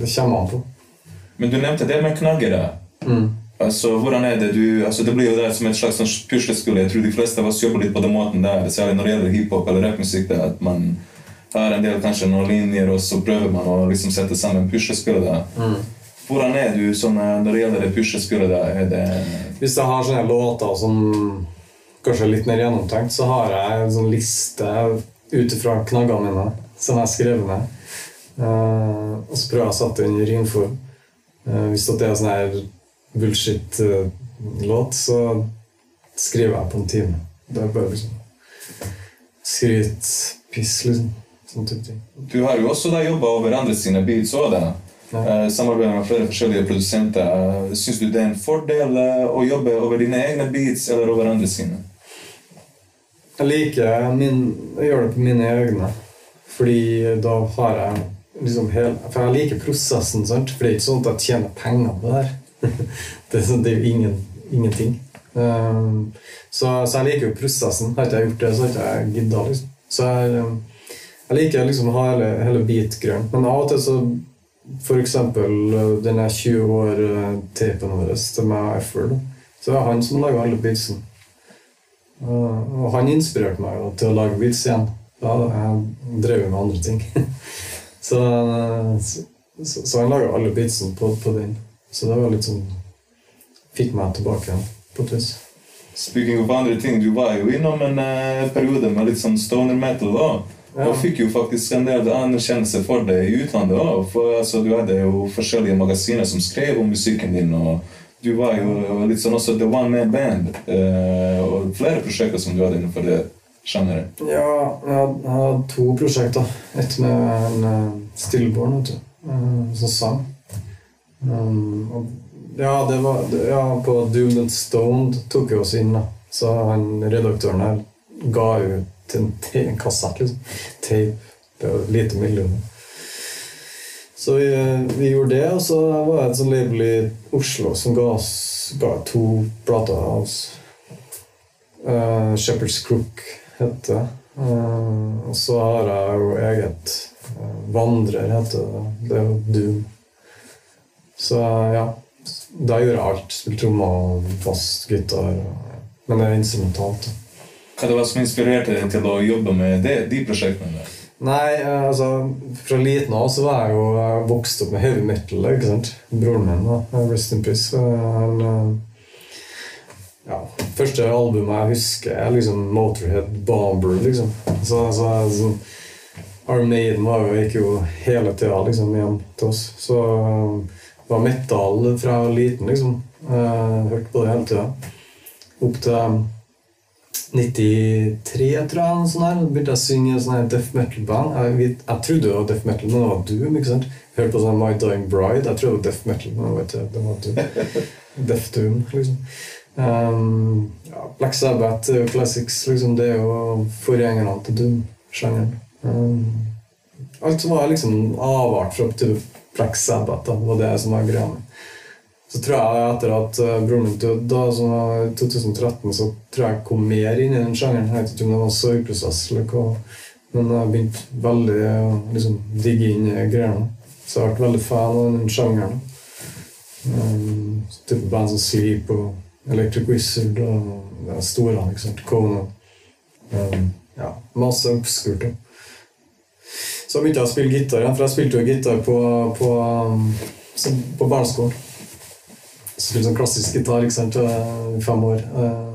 det kommer an på. Men du nevnte det med knaggere. Mm. Altså, hvordan er Det du, altså det blir jo der som et slags sånn puslespill. Jeg tror de fleste av oss jobber litt på den måten der, særlig når det gjelder hiphop eller rappmusikk. At man har en del kanskje noen linjer, og så prøver man å liksom sette sammen puslespillet. da. Mm. Hvordan er du sånn eh, når det gjelder det puslespillet? Er det Hvis jeg har sånne låter som kanskje er litt mer gjennomtenkt, så har jeg en sånn liste ut ifra knaggene mine som jeg har skrevet ned. Uh, og så prøver jeg å sette det i rimform. Eh, hvis det er sånn her bullshit-låt, så skriver jeg på en time. Det er bare liksom skryt, piss, liksom. Sånne type ting. Du har jo også jobba over andre sine beats òg. Ja. Eh, Samarbeider med flere forskjellige produsenter. Eh, Syns du det er en fordel eh, å jobbe over dine egne beats eller over andre sine? Jeg liker min, jeg gjør det på mine egne, fordi da har jeg liksom hele, For jeg liker prosessen, sant? for det er ikke sånn at jeg tjener penger på det her. det, sånn, det er jo ingen, ingenting. Um, så, så jeg liker jo prosessen. Ikke jeg gjort det, så ikke jeg gidda. Liksom. Så jeg, um, jeg liker liksom å ha hele, hele bit grønn. Men av og til så For eksempel uh, den er 20 år-tapen vår til meg og Effer. da. Så det er han som lager alle beatsen. Og og han inspirerte meg til å lage beats igjen. Da jeg drev jo med andre ting. så, så, så, han laga alle beatsene på, på den. Så det var litt sånn Fikk meg tilbake igjen, på vis. Speaking of andre ting, du var jo innom en uh, periode med litt sånn stoner metal òg. Ja. Og fikk jo faktisk en del anerkjennelse for det i utlandet òg. For altså, du hadde jo forskjellige magasiner som skrev om musikken din. og du var jo litt sånn også The One Man Band. Uh, og flere prosjekter som du hadde innenfor det sjangeret. Ja, jeg har to prosjekter. Et med en uh, stillborn, vet du. eh, som sang. Um, ja, det var ja, På Doomed and Stoned tok jeg oss inn. da. Så han redaktøren her ga ut en, en kassett, liksom. Tape. Det var lite millioner. Så vi, vi gjorde det, og så var det et sånt label i Oslo som ga oss ga to plater av oss. Uh, Shepherd's Crook heter det. Eh, og så har jeg jo eget eh, Vandrer heter det. Det er jo Doom. Så ja. Da gjorde jeg alt. Spilte trommer, bass, gitar. Men det er instrumentalt. Hva det var som inspirerte deg til å jobbe med det, de prosjektene? der? Nei, eh, altså Fra liten av så var jeg jo jeg vokst opp med heavy metal. ikke sant? Broren min, da, Rest in Peace, han ja, Første albumet jeg husker, er liksom Motorhead Bomber. liksom. Så, så, så Maiden var jo, gikk jo hele tida liksom, hjem til oss. Så eh, det var metal fra liten, liksom. Jeg hørte på det hele tida. Opp til 93, tror jeg. sånn her. Begynte jeg å synge i sånn death metal-band. Jeg, jeg trodde det var death metal, men det var Doom. ikke sant? Hørte på sånn My Dying Bride. Jeg trodde det var death metal, men det var Doom. Death Doom, liksom. Um, ja, Black Sabbath er jo classics. liksom. Det er jo forgjengerne til Doom-sjangeren. Um, alt som var liksom avart fra til Black Sabbath, da, var det som var greia mi. Så tror jeg etter at eh, broren min døde, da, var i 2013, så tror jeg jeg kom mer inn i den sjangeren. Jeg vet ikke om det var sorgprosess eller men jeg begynte veldig å liksom, digge inn i greiene. Så jeg har vært veldig fan av den sjangeren. Um, type band som Sleep og Electric Wizard og er store, ikke sant? Kona. Um, ja, masse oppskurte. Så begynte jeg å spille gitar igjen, for jeg spilte jo gitar på, på, på barneskolen. Spilte sånn klassisk gitar ikke sant, i fem år. Eh,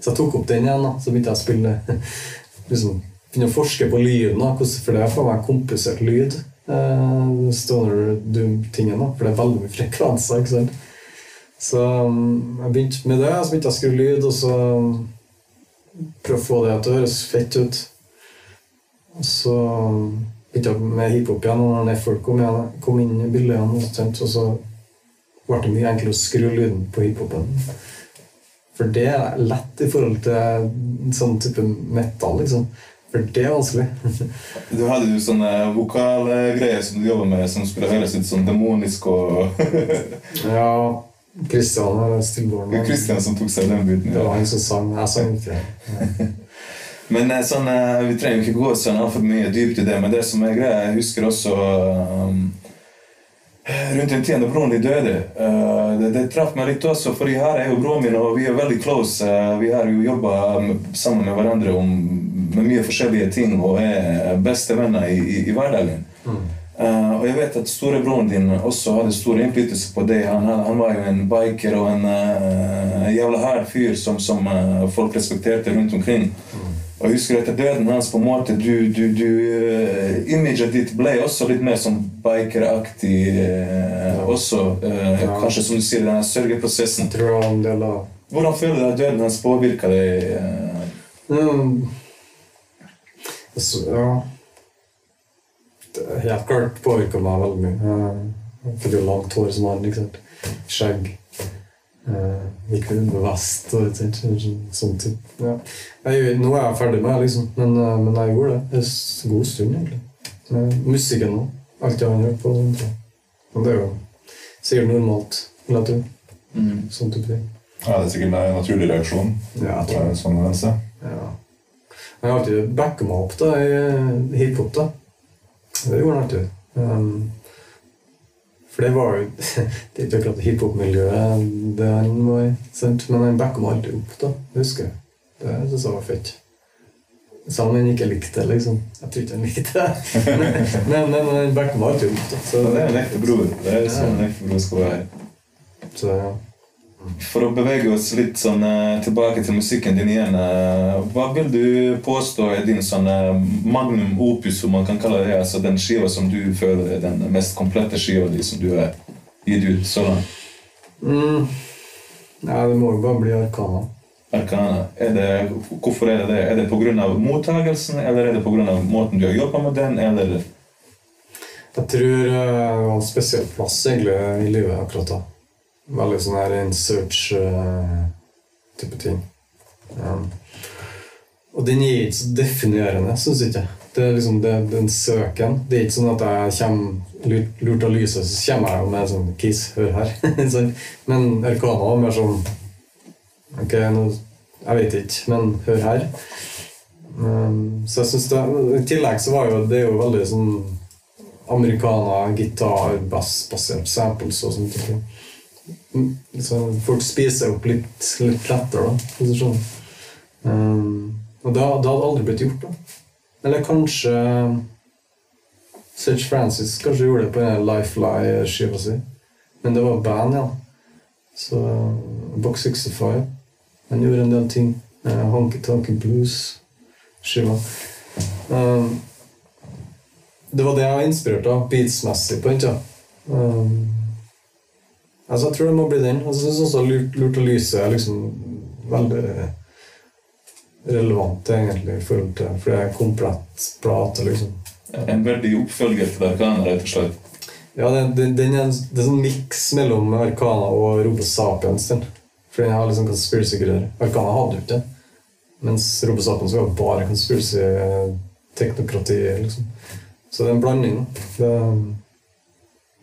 Så jeg tok opp den igjen. da, Så begynte jeg å spille liksom, Begynne å forske på lyden, da, for det er for meg komplisert lyd. eh, Stoner Doom-tingen, for det er veldig mye frekvenser. ikke sant? Så um, jeg begynte med det, så begynte jeg å skru lyd, og så um, prøve å få det til å høres fett ut. Og så begynte jeg med hiphop igjen, og når folk kom, igjen, kom inn i bildet igjen, og så ble det mye enklere å skru lyden på hiphopen. For det er lett i forhold til sånn type metal, liksom. For det er vanskelig. Du hadde jo sånne vokalgreier som du jobber med, som skulle høres ut sånn demonisk og ja, Kristian Kristian. Som tok seg den biten. Det var han som sang. Jeg sang ikke. Ja. Men eh, sånn, eh, vi trenger ikke gå sånn altfor mye dypt i det, men det som er greia, jeg husker også um, Rundt den tiden da broren din døde Uh, Det, det traff meg litt også, for her er jo broren min, og vi er veldig close. Uh, vi har jo jobba sammen med hverandre om, med mye forskjellige ting og er bestevenner i, i, i hverdagen. Eh, og jeg vet at storebroren din også hadde stor innflytelse på deg. Han, han, var jo en biker og en uh, jævla hard fyr som, som uh, folk respekterte rundt omkring. Og jeg husker etter døden hans på en måte du, du, du Imaget ditt ble også litt mer som bikeraktig Ja. også. Ja. Kanskje som du sier, den sørgeprosessen. Hvordan føler du at døden hans påvirka deg? Mm. Så, ja helt klart påvirka meg veldig mye. Eh, Jeg fikk jo langt hår som han. ikke sant? Skjegg. Eh, Gikk med vest og sånn, sånn typ. Ja. Jeg, nå er jeg ferdig med det, liksom. Men, eh, men jeg gjorde det en god stund, egentlig. Med musikken òg. Alt jeg har hørt på. Men det er jo sikkert normalt, vil jeg tro. Mm. Sånn type ting. Ja, det er sikkert en naturlig reaksjon. Ja, jeg tror en sånn. Ja. Jeg har alltid backa meg opp da, i eh, hiphop. da. Det gjorde han alltid. Um, for det var jo Det er ikke akkurat hiphop-miljøet det han var i. sant? Men han backa meg alltid opp, da. Det husker jeg. Det syns jeg var fett. Selv om han ikke likte det, liksom. Jeg tror ikke han likte det. men, men han backa meg alltid opp. da. Så, Det er en ekte bror. Det er sånn en ekte bror skal være. så ja. For å bevege oss litt sånn eh, tilbake til musikken din igjen. eh, hva vil du påstå er din sånn eh, magnum opus, om man kan kalle det? Altså den skiva som du føler er den mest komplette skiva di som du har gitt ut så langt? Mm. Nei, det må jo bare bli Arkana. Arkana. Er det, hvorfor er det det? Er det pga. mottagelsen, eller er det pga. måten du har jobba med den, eller Jeg tror det var en spesiell plass egentlig i livet akkurat da. Veldig sånn her in search-type ting. Um, og den er ikke så definerende, syns jeg. Det er liksom det, den søken. Det er ikke sånn at jeg kommer lurt, av lyset, så kommer jeg med en sånn Kiss, hør her. Men Erkana var mer sånn Ok, nå, jeg vet ikke, men hør her. Um, så jeg synes det I tillegg så var jo det jo veldig sånn americana, gitar, bass-basert samples og sånt. ting. Så folk spiser opp litt, litt lettere, da, skjønner. Um, og det, det hadde aldri blitt gjort, da. Eller kanskje Sage Francis kanskje gjorde det på en Lifeline-skiva si. Men det var band, ja. Så Box 65 Han gjorde en del ting. Uh, Honky Tonky Blues-skiva. Um, det var det jeg var inspirert av beatsmessig på den tida. Um, altså, jeg tror det må bli den. Og så syns også Lurt, Lurt og lyset er liksom veldig relevant, egentlig, i forhold til For det er en komplett plate, liksom. En veldig oppfølger til Arkana, rett og slett. Ja, den, den, den er, det er sånn miks mellom Arkana og Robo Sapiens. Den. For den har liksom conspiracy-greier. Arkana hadde jo ikke det. Mens Robo Sapiens var bare conspiracy-teknokrati. liksom. Så det er en blanding. Det,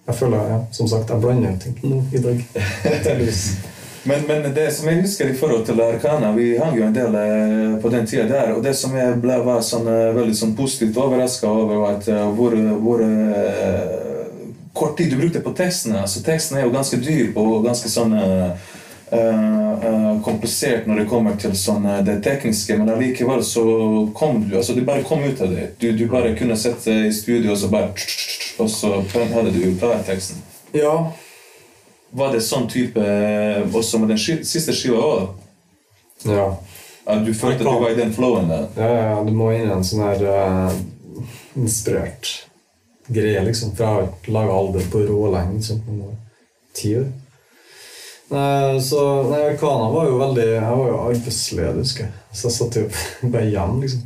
jeg føler, ja, som sagt, jeg blander ting nå i dag. Men, men det som jeg husker i forhold til Arkana Vi hang jo en del eh, på den tida der. Og det som jeg ble, var sånn, eh, veldig sånn positivt overraska over, var at eh, hvor, hvor kort tid du brukte på tekstene. Så tekstene er jo ganske dyr og ganske sånn eh, eh, komplisert når det kommer til sånn, det tekniske, men allikevel så kom du altså du bare kom ut av det. Du, du bare kunne sette i studio, og så bare Og så hadde du klar teksten. Ja, Var det sånn type eh, også med den siste skiva òg? ja. At du følte at du var i den flowen der? Ja, ja, du må inn i en sånn her uh, inspirert greie, liksom. For jeg har laga album på rå lenge. Liksom, på ti år. Så nei, Kana var jo veldig Jeg var jo arbeidsledig, husker jeg. Så jeg satt jo bare hjemme, liksom.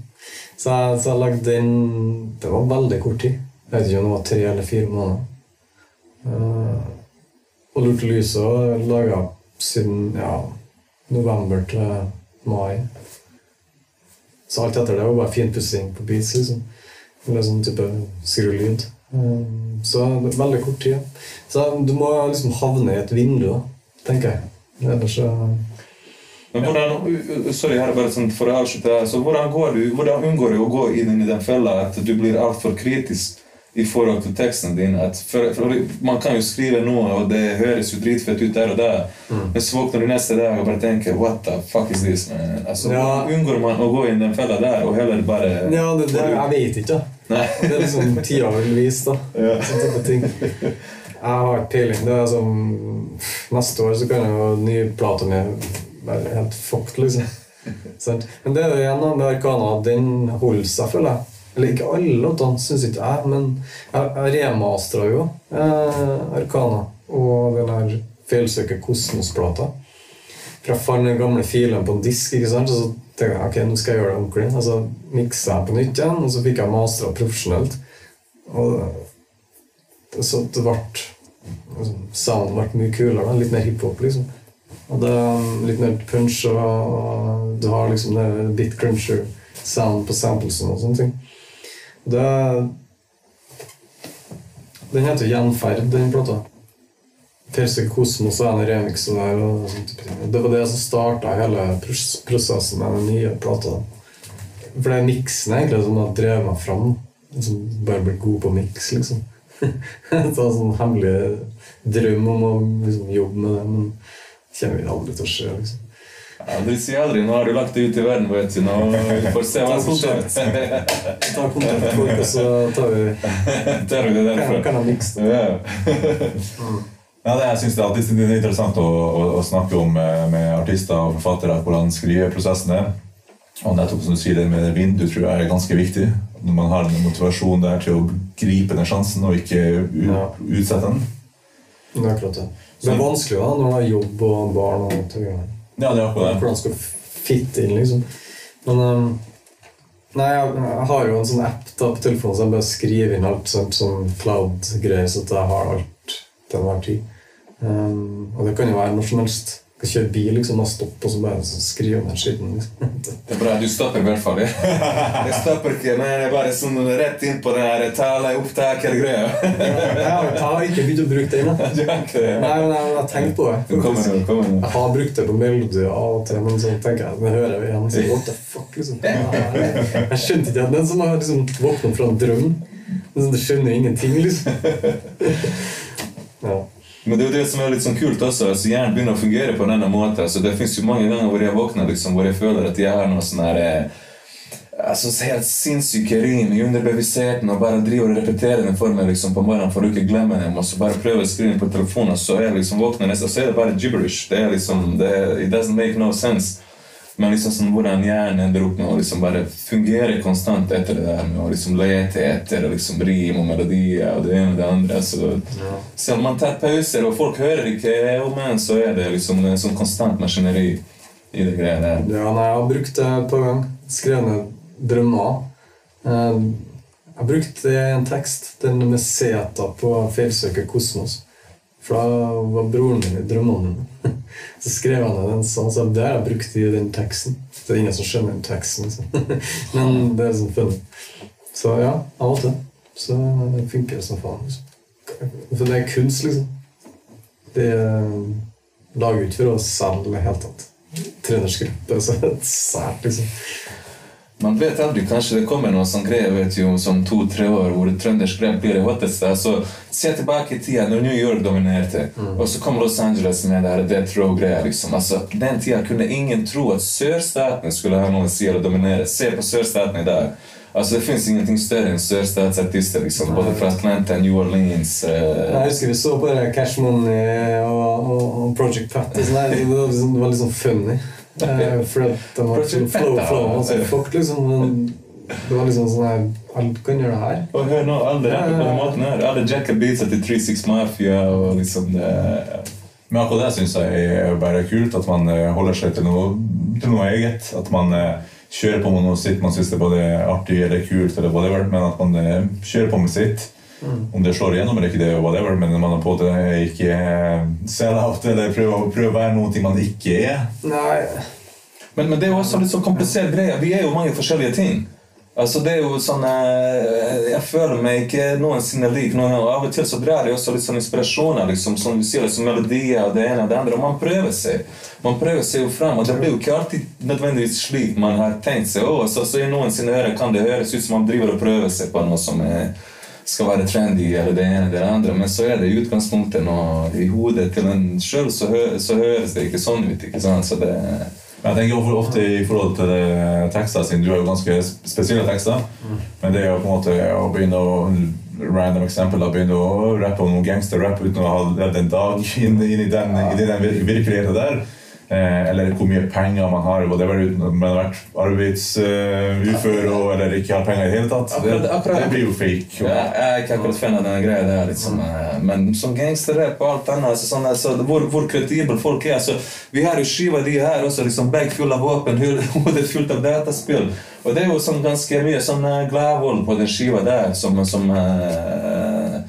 Så jeg, så jeg lagde den Det var veldig kort tid. Jeg vet ikke om det var tre eller fire måneder. Eh, og Lurte lyset laga siden ja, november til mai. Så alt etter det var bare finpussing på beats. liksom. Eller sånn type skrulyd. Um, så veldig kort tid. Så du må liksom havne i et vindu, da, tenker jeg. Ellers så Men hvordan, sorry, her er bare sånn for å avslutte her. Så hvordan, går du, hvordan unngår du å gå inn i den fella at du blir altfor kritisk i forhold til teksten din? For, for man kan jo skrive noe, og det høres jo dritfett ut der og der, men så våkner du neste dag og bare tenker What the fuck is this? Man? Altså, Ja. Unngår man å gå inn i den fella der og heller bare Ja, det, det, jeg vet ikke. Nei. Det er liksom vise, da. Ja. Sånne type ting. Jeg har ikke peiling. Det er som Neste år så kan jo nyplata mi være helt fucked, liksom. Men det er jo igjen med Arcana. Den holder seg, føler jeg. Eller ikke alle låtene, syns ikke jeg, men jeg, jeg remastera jo eh, Arcana og den her Feilsøker Kosmos-plata. For jeg fant den gamle filen på en disk, ikke sant? så tenkte jeg ok, nå skal jeg gjøre det ordentlig. Og så miksa jeg på nytt igjen, og så fikk jeg mastra profesjonelt. Og det, så det ble altså, Sounden ble mye kulere. Litt mer hiphop, liksom. Og det er litt mer punch, og, du har liksom det bit cruncher sound på samplesen og sånne ting. Det Den heter Gjenferd, den plata. Terse Kosmos er en remix og der. Og sånt. Det var det som starta hele prosessen med den nye plata. For det er miksen egentlig som har drevet meg fram. Som bare blitt god på miks, liksom. en sånn hemmelig drøm om å liksom, jobbe med det, men det kommer aldri til å skje. liksom. Ja, du sier aldri. Nå har du lagt det ut i verden, vet du. Nå vi får se hva som skjer. Ta kontakt med folk, og så tar vi Tar vi det derfra. kan kan mikse det. Ja. Ja, det, jeg synes det er alltid er interessant å, å, å snakke om eh, med artister og forfattere hvordan skriveprosessen er. Og nettopp som du sier, det med vindu tror jeg er ganske viktig. Når man har den motivasjonen der til å gripe den sjansen og ikke Ja. utsette den. Det er akkurat det. Det er vanskelig da, når man har jobb og barn og ting. Ja, det er akkurat det. Hvordan skal fitte inn, liksom. Men um, Nei, jeg, har jo en sånn app da på telefonen så jeg bare skriver inn alt sånt, sånn cloud-greier, så jeg har alt til enhver tid. Um, og det kan jo være når som helst. Kan kjøre bil liksom, og stoppe og så bare så skrive den skitten. Liksom. Det er bra. Du stopper i hvert fall. ja. Jeg stopper ikke, men jeg er bare sånn rett inn på den her tale-opptaker-greia. jeg, har, jeg har ikke begynt å bruke det ennå. Nei, men jeg, har tenkt på det. Det kommer nå. kommer. Jeg har brukt det på melodi av og til, men så tenker jeg det hører vi igjen. Så, what the fuck, liksom. Jeg, jeg skjønte ikke at den som har liksom våknet fra en drøm. Liksom, du skjønner ingenting, liksom. Ja. Men det er jo det som er litt sånn kult også. altså Hjernen begynner å fungere på denne måten. altså Det fins jo mange ganger hvor jeg våkner liksom, hvor jeg føler at jeg har noe sånn her eh, Altså Helt sinnssyke rim i underbevisstheten og bare driver og repeterer den for meg liksom, på morgenen for å ikke glemme dem. Og så bare prøver å skrive den på telefonen, og så er jeg liksom våkner nesten, og så er det bare gibberish. Det er liksom, det, It doesn't make no sense. Men liksom sånn, hvordan hjernen ender opp med å liksom bare fungere konstant etter det der med å liksom lete etter liksom rim og melodier og det ene og det andre. Så selv om man tar pauser og folk hører ikke om en, så er det liksom en sånn konstant maskineri i det greia der. Ja, nei, jeg har brukt det et par ganger. Skrevet ned drømmer. Eh, Jeg har brukt det i en tekst, den med Zeta på Feilsøker kosmos. For da var broren min i drømmene. Så skrev han den sånn, så det har jeg brukt i den teksten. Det er ingen som skjønner den teksten, Så. Men det er sånn funny. Så ja, av og til. Så det funker som faen. Liksom. For det er kunst, liksom. Det er lager jo ikke for å selge i det hele tatt. Trenersgruppe, så det er sært, liksom. Man vet aldri, kanskje det kommer noen sånn greier vet jo, som to-tre år hvor trøndersk rap blir det hotteste. Så se tilbake i tida når New York dominerte, og så kom Los Angeles med det Death Row-greia. liksom. Altså, Den tida kunne ingen tro at sørstaten skulle ha noe å si eller dominere. Se på sørstaten i dag. Altså, Det fins ingenting større enn sørstatsartister. liksom, Både fra Atlanta, New Orleans Uh... Jeg husker vi så bare Cash Money og, og, og Project Pat. og sånn. Det var liksom, det var litt sånn funny. Eh, For at de sånn flow, flow ja. og så fuck, liksom. Men det var liksom sånn her Alle kan gjøre det her. Og hør nå, alle rapper på den måten her. Alle Jacka beatsa til 36 Mafia og liksom det Men akkurat det syns jeg er bare kult, at man eh, holder seg til noe, til noe eget. At man eh, kjører på med noe sitt man syns er både artig eller kult, eller whatever, men at man eh, kjører på med sitt. Om det slår igjennom eller ikke, det er whatever, men man på en måte ikke eh, sell out eller prøver å være noe man ikke er. Nei, Men, men det er jo også litt sånn komplisert greie. Vi er jo mange forskjellige ting. Altså det er jo sånn eh, Jeg føler meg ikke noensinne lik noen. Av og til så drar jeg også litt sånn inspirasjoner, liksom, som du sier, liksom melodier og det ene og det andre. Og man prøver seg. Man prøver seg jo frem, og det blir jo ikke alltid nødvendigvis slik man har tenkt seg. Og så, så i noensinne kan det høres ut som man driver og prøver seg på noe som er, skal være trendy, eller det ene eller det andre. Men så er det i utgangspunktet noe i hodet til en sjøl, så, hø så høres det ikke sånn ut. ikke sant? Så det jeg tenker ofte- ofte i forhold til eh, tekster, siden du har jo ganske spesielle tekster. Men det er jo på en måte å begynne å random eksempel da, begynne å rappe om gangsterrapp gangsterrap uten å ha levd en dag inn, inn i den, ja. den vir- virkeligheten der. Eh, eller hvor mye penger man har, whatever, uten at man har vært arbeidsufør uh, eller ikke har penger i det hele tatt. Det, Akkurat- akkurat- det blir jo fake. Ja, jeg er ikke akkurat fan av den greia der, liksom. eh, men som gangsterrap og alt annet så sånn, altså, hvor, hvor kredible folk er så, Vi har jo skiva de her også, liksom, bag full av våpen, hodet fullt av dataspill. Og det er jo sånn ganske mye sånn uh, gladvold på den skiva der som, som uh,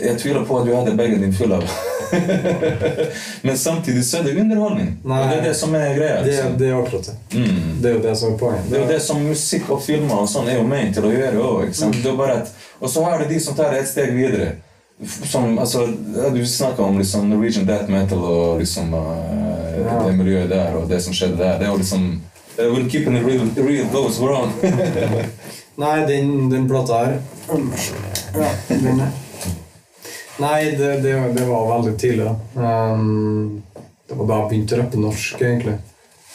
Jeg tviler på at du hadde bagen din full av. Men samtidig så er det underholdning. Nei. og det er det som er greia. det, er det er akkurat det. Mm. Det er jo det som er poenget. Det er jo det som musikk og filmer og sånn er jo ment til å gjøre òg. Og så har du de som tar det et steg videre. Som, altså, du snakka om liksom Norwegian Death Metal og liksom uh, Ja. det miljøet der og det som skjedde der. Det er jo liksom uh, We're keeping it real, real goes wrong. Nei, den, den plata her ja, den her. Nei, det, det, det var veldig tidlig. Um, det var da jeg begynte å rappe norsk, egentlig.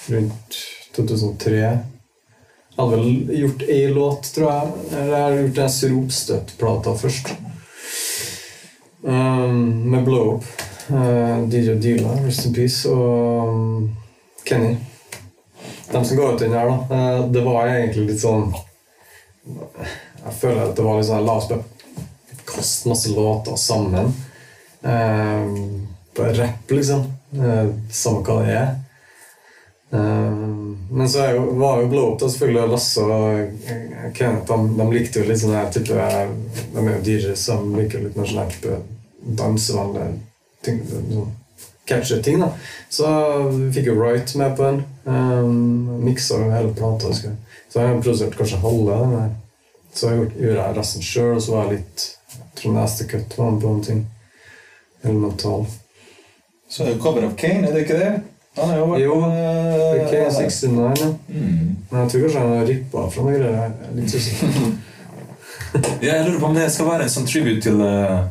Rundt 2003. Jeg hadde vel gjort ei låt, tror jeg. Eller jeg hadde gjort den Sropstøtt-plata først. Um, med Blow Up. Uh, DJ Deala, Rest in Peace, og um, Kenny. De som ga ut den her, da. Uh, det var egentlig litt sånn jeg føler at det var litt sånn La kaste masse låter sammen. Eh, bare rapp, liksom. Eh, samme hva det er. Eh, men så er jo, var jo Blow Up da selvfølgelig Lasse og eh, Kenneth de, de likte jo litt sånn her type De er jo DJs som liker litt mer sånn type dansevennlige ting. Sånn catchy ting, da. Så vi fikk jo Wright med på den. Um, Miksa jo hele plata. Så jeg har produsert kanskje halve. Så jeg gjorde jeg resten sjøl, og så var jeg litt Cut var en ting. Elemental. Så er det cover of Kane, er det ikke det? Han er jo vært Jo, eh, Ok, 69, ja. Mm. Men jeg tror kanskje han har rippa fra noe greier. Jeg er litt usikker. Ja, jeg lurer på om det skal være en sånn tribute til uh,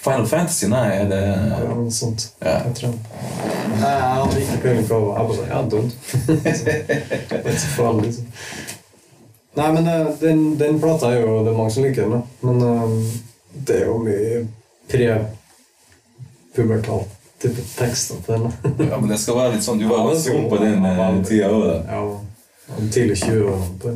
Final Fantasy? Nei, er det Ja, noe sånt. Ja. Jeg tror Nei, jeg hadde ikke peiling på hva Jeg bare sa ja, dumt. Litt så farlig, liksom. Nei, men eh, den, den plata er jo Det er mange som liker den, da. Men eh, det er jo mye pre-pubertal type tekster til. Ja, men det skal være litt sånn Du var ganske ung på den ja, eh, tida òg, da. Ja, tidlig 20-årene på.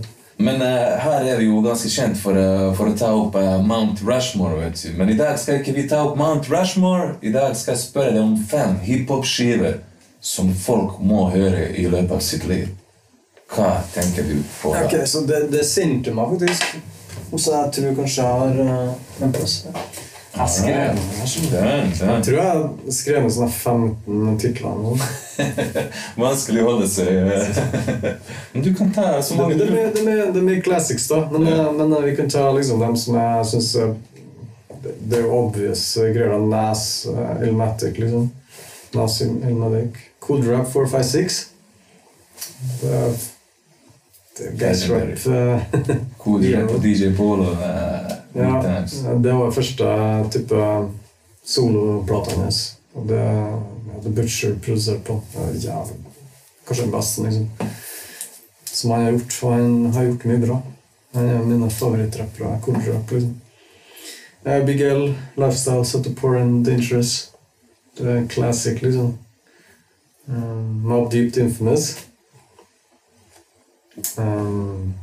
Men uh, her er vi jo ganske kjent for, uh, for å ta opp uh, Mount Rushmore. vet du. Men i dag skal ikke vi ta opp Mount Rushmore. I dag skal jeg spørre deg om fem hiphop-skiver som folk må høre i løpet av sitt liv? Hva tenker du på? da? Ok, så det, det sinte meg faktisk. Og så jeg tror kanskje jeg har uh, en plass. Jeg skrev jeg tror jeg skrev ned sånne 15 titler. nå. Vanskelig å holde seg Men du kan ta så mange det, det, det, det er mye classics, da. Men, Ja. eh, men eh, vi kan ta liksom dem som jeg syns Det det er jo obvious eh, greier. Nas, uh, Ilmatic, liksom. Nas Ilmatic. Cool Rap 456. Det er, det er gastrap. eh, Koder på DJ Polo. Uh, Ja, det var første type soloplata hans. Og det hadde Butcher produsert på. Jævlig. Kanskje den beste, liksom. Som han har gjort. Og han har gjort mye bra. Han er mine favorittrappere. Cool rock, liksom. Eh, Big L, Lifestyle, Set to Poor and Dangerous. Det er classic, liksom. Um, Mob Deep Infamous. Um,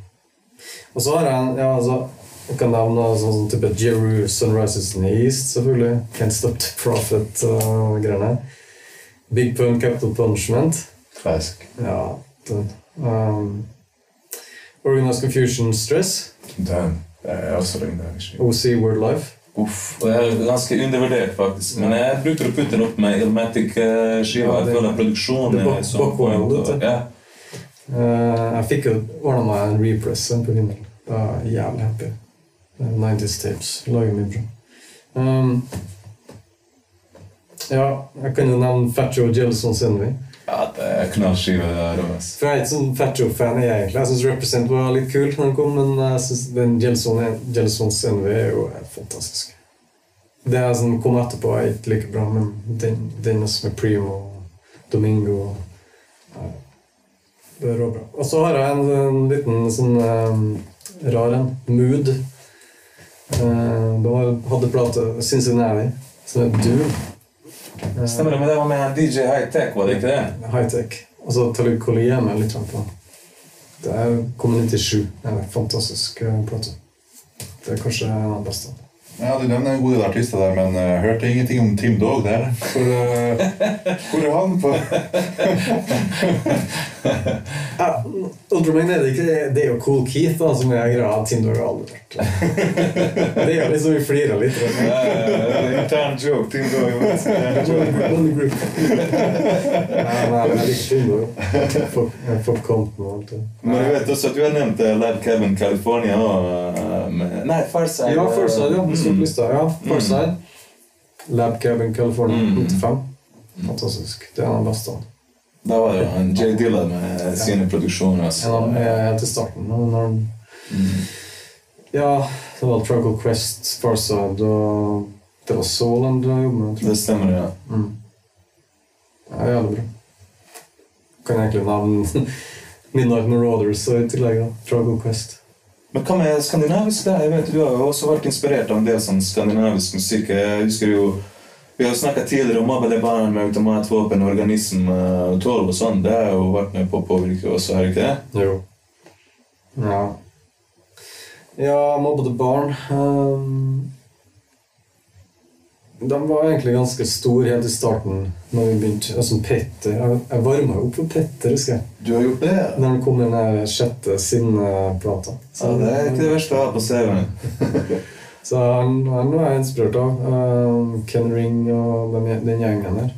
og så har jeg ja, altså, jeg kan nevne sånn sånn type Jeru, Sunrises in the East, selvfølgelig. Can't Stop the Profit og greiene. Big Pun, Capital Punishment. Klassisk. Ja, den. Um, Organized Confusion, Stress. Den. Det er også legendarisk. OC, Word Life. Uff. Og jeg er ganske undervurdert, faktisk. Men jeg bruker å putte den opp med Ilmatic-skiva. Ja, Jeg det- føler produksjonen det er så bak- bakgrunnen, point, og- Ja. Uh, jeg fikk jo ordna meg en repress på vinyl. Da var jeg jævlig happy. Uh, 90s tapes. Lager mye bra. Um, ja, jeg kan jo nevne Fat og Jellsons Envy. ja, det er knallskive. For jeg er ikke sånn Fat Joe-fan, jeg egentlig. Jeg syns Represent var litt kul når den kom, men jeg synes den Jellson- Jellsons Envy er jo fantastisk. Det jeg som kom etterpå, er ikke like bra, men den, den som med Primo og Domingo ja, Det er råbra. Og så har jeg en, en liten sånn eh, rar en. Mood. Eh, da hadde plate Cincinnati, som er Doom. Eh, Stemmer det, men det var med DJ High Tech, var det ikke det? High-tech. Og så Talib Koliem er litt på. Det er Community 7. Det er en fantastisk eh, plate. Det er kanskje en av de beste. Ja, Du nevner en god del artister der, men jeg hørte ingenting om Tim Dog der. Hvor, eh, hvor er han på Ja, Ultra Magnetic det er- det er jo Cool Keith da, som er greia. Tim Dog har aldri vært Det er jo liksom vi flirer litt. Uh, intern joke. Tim Dog. er eh, alt. Men jeg vet også at du har nevnt eh, Lab Cabin California og med, Nei, Farsa. Ja, Farside, ja. Mm. Lista. Ja, Farside. Lab Cabin California Mm. 95. Fantastisk. Det er en av de beste. Da var det jo han Jay Dillard med sine produksjoner. altså. En av dem er helt i starten. Når, Mm. ja, det var Truncle Quest, Farside og Det var Soul han jobbet med, tror jeg. Det stemmer, ja. Mm. Ja, jævlig bra. Kan jeg egentlig nevne Midnight Marauders og i tillegg Truncle Quest. Men hva med skandinavisk? da? Jeg vet Du har jo også vært inspirert av en del sånn skandinavisk musikk. Jeg husker jo Vi har snakka tidligere om Abel Barn med automatvåpen, organism og tolv og sånn. Det har jo vært med på å påvirke også, har ikke det? Jo. Ja. Ja, mobbede barn. Um, de var egentlig ganske store helt i starten. Når vi begynte, altså Petter, Jeg, jeg varma jo opp for Petter, husker jeg. Du har gjort det? ja? Når han kom den sjette Sinne-plata. Ja, det er ikke det verste jeg har på CV-en. Så han, han var jeg inspirert av. Um, Ken Ring og den, den gjengen der.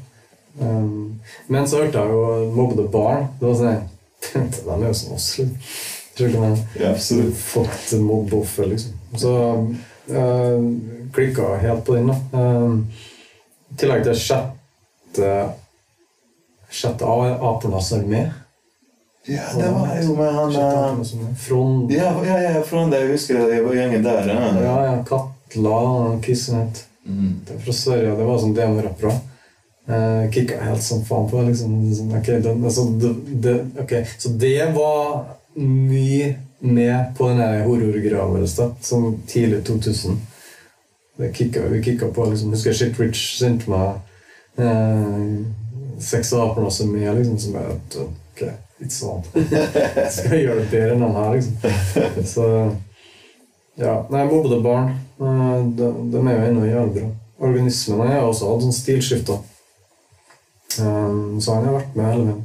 Um, men så hørte jeg jo Mobbede barn. Det var sånn De er jo som oss. liksom. Ja, absolutt. fått mobbeoffer, liksom. Så uh, klikka helt på den, da. Um, I tillegg til sjette Sjette A- Apernas armé. Ja, det var jo med han eh, armé. Frond Ja, ja, ja, Frond. Jeg husker det. det var gjengen der. Ja. Ja, ja. Katla og Kissenet. Mm. Det er fra Sverige. Det var sånn demorappere. Uh, kicka helt som faen på. Liksom, sånn, ok, den, altså, det, det, ok, Så det var mye med på den her horrorgreia vår da, som tidlig 2000. Det kicka, vi kicka på. liksom, Husker Shit Rich sendte meg eh, seks aper også med, liksom, som bare Ok, ikke sånn. Skal jeg gjøre det bedre enn den her, liksom. Så ja, nei, mobbede barn. eh, De, de er jo ennå jævlig bra. Organismene har også hatt sånn stilskifter. Um, så han har vært med hele veien.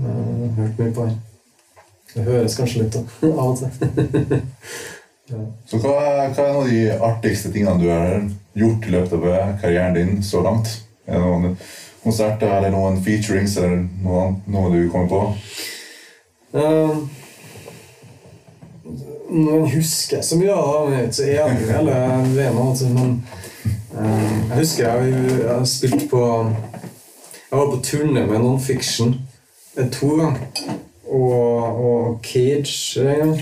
Uh, hørt mye på han. Det høres kanskje litt da, av og til. Så hva, er- hva er noen av de artigste tingene du har gjort i løpet av karrieren din så langt? Er det noen konserter eller noen featurings eller noe, noe du kommer på? Um, Nå husker jeg så mye av det, er så enig i hele veien. Altså, men um, jeg husker jeg, jeg har spilt på Jeg var på turné med Nonfiction eh, to ganger. Og, og Cage.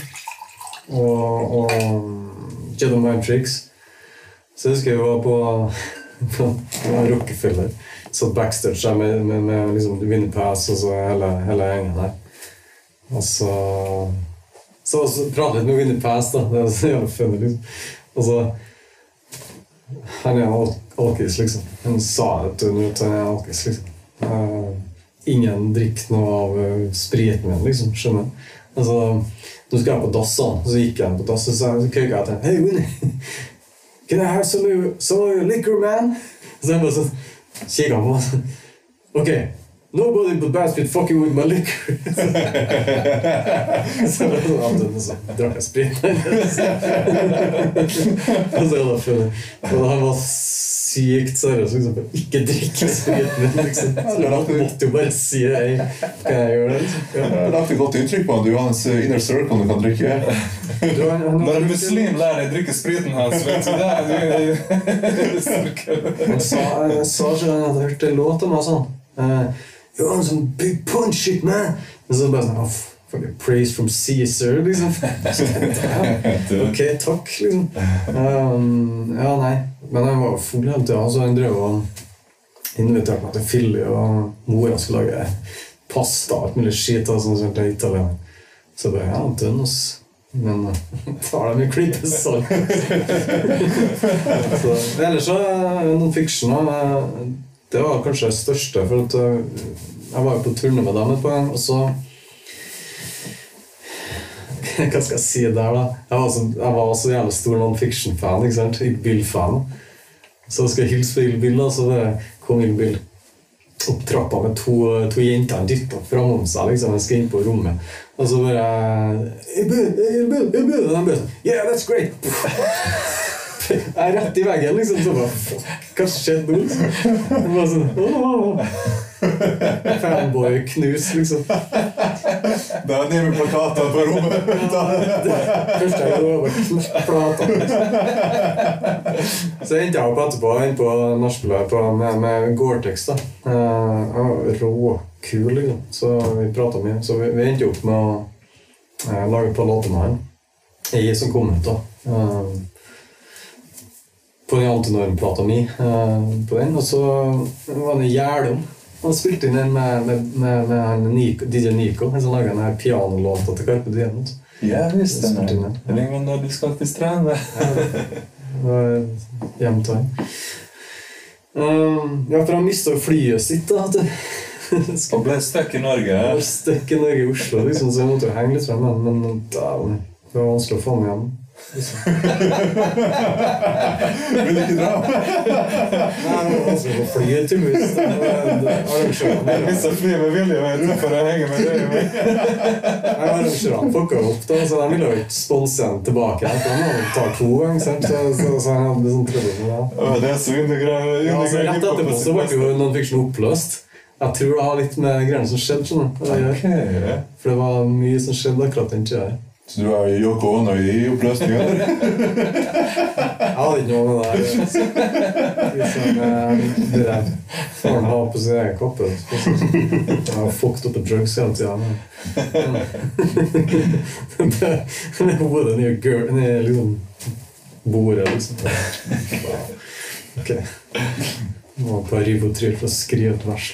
Og, og Jedi Mind Tricks. Så jeg husker jeg var på, på, på Rockefeller. Satt backstage der med, med, med liksom Winnie Pass og så hele, hele gjengen der. Og så Så, så pratet med Winnie Pass, da. Det er så jævlig funny, liksom. Og så Han er alkis, liksom. Han sa det til meg at han er alkis, liksom. Eh, ingen drikker noe av uh, spriten min, liksom. Skjønner du? Altså, nå skal jeg på dass, da. Så gikk jeg på dass og så køyka jeg til. Hei, Winnie! Can I have some some liquor, man? Så jeg bare sånn kikka på meg sånn Ok, nobody but Bassfit fucking with my liquor. så jeg sånn, du, så drakk jeg sprit. og så han var sykt seriøs liksom, for å ikke drikke spriten min. Liksom. Jeg måtte jo bare si det. kan jeg gjøre det? Liksom. Det Ja. har lagt et godt inntrykk på at du har hans inner circle du kan drikke. Du, Når en muslim lærer deg å drikke spriten hans, vet du det Han sa, ikke han hadde hørt en låt om meg sånn. Uh, You're on some big punch shit, man! Og så bare sånn Praise from Caesar, liksom. Ok, takk, liksom. Um, ja, nei. Men han var full hele tida. Så han drev og inviterte meg til Philly, og mora skulle lage pasta og alt mulig skit. Og sånt, sånt, Italia. Så jeg bare Ja, dønn, ass. Men uh, tar dem i klippesalt. Så, ellers så er noen fiction eh, Det var kanskje det største, for at jeg var jo på turné med dem et par ganger, og så Hva skal jeg si der, da? Jeg var så, jeg var også jævlig stor non-fiction-fan. ikke sant? Ikke Bill-fan. Så jeg hilse på Ill Bill, da, så det kom Ill Bill opp trappa med to, to jenter han dytta framom seg. liksom, Jeg skal inn på rommet. Og så bare Ill Bill, Ill Bill, Ill Bill! Og de bare Yeah, that's great! Jeg er rett i veggen, liksom. Så bare Fuck, hva skjedde nå? liksom? Bare sånn. Fanboy-knus, liksom. Er ned med plakater på rommet. Jeg gjorde, var knust plata. Så endte jeg opp etterpå inn på nachspielet med, med Gore-Tex. Eh, Råkul, liksom. Så vi prata mye. Så vi, vi endte opp med å eh, lage låter med han. I som kom ut, da. Uh, på den antinormplata mi. Uh, på den, Og så var det Gjerdum. Han spilte inn en med, med, med, med Nico, DJ Nico. Han som laga den her pianolåta til Carpe Diem. Ja visst. Den smart, er- Ring meg når du skal til stranda. Hjem til han. Um, ja, for han mista flyet sitt. da Og ble stuck i Norge. Stuck i Norge i Oslo, liksom, så jeg måtte jo henge litt frem. Men, men da, det var vanskelig å få ham hjem. Vil du ikke dra? Nei, det var vanskelig å få flyet til Jeg mista flyet med vilje vet du, for å henge med deg. Arrangørene fucka opp, da, så de ville jo ikke sponse den tilbake. De hadde to ganger, så, så, så jeg hadde sånn trøbbel med det. Det er så undergravd. Ja, altså, rett etterpå så ble jo non-fiction oppløst. Jeg tror det har litt med greiene som skjedde. skjønner du. For det var mye som skjedde akkurat den tida. Så du har Yoko Ono i oppløsninga? Jeg hadde ikke noe med det. Liksom, det der får han ha på sin egen kopp. Jeg har fucked up på drugs hele tida. Hodet nedi gir- nedi liksom bordet, liksom. Ok. Må bare rive og Rivotril for å skrive et vers.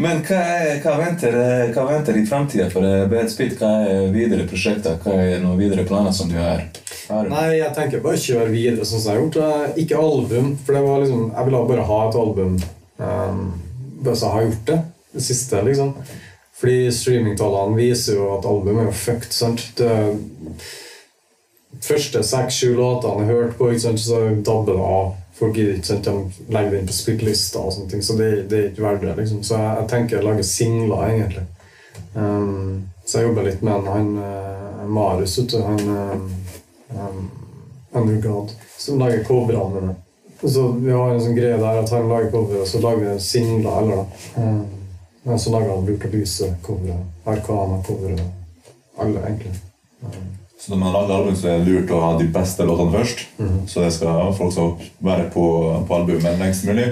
Men hva, er, hva, venter, eh, hva venter i framtida for Bedspit? Hva er videre prosjekter? Hva er noen videre planer som du har? har? Nei, jeg tenker bare kjøre videre sånn som jeg har gjort. Eh, Ikke album, for det var liksom Jeg ville bare ha et album um, bare så jeg har gjort det. Det siste, liksom. Fordi streamingtallene viser jo at albumet er jo fucked. sant? Det første seks-sju låtene jeg hørte på, ikke sant? så dabber det av folk gidder ikke, sant? de legger det inn på spillelister og sånne ting, så det, det er ikke verdt det. liksom. Så jeg, jeg tenker å lage singler, egentlig. Um, så jeg jobber litt med han, han uh, Marius, vet du. Han uh, um, Undergod, som lager coverne mine. Så vi har en sånn greie der at han lager cover, og så lager vi singler, eller da. Um, så lager han Bruk av lyset-coveret, Arkana-coveret, alle, egentlig. Um, Så når man lager album, så er det lurt å ha de beste låtene først. Mhm. Så det skal folk som være på, på albumet lengst mulig.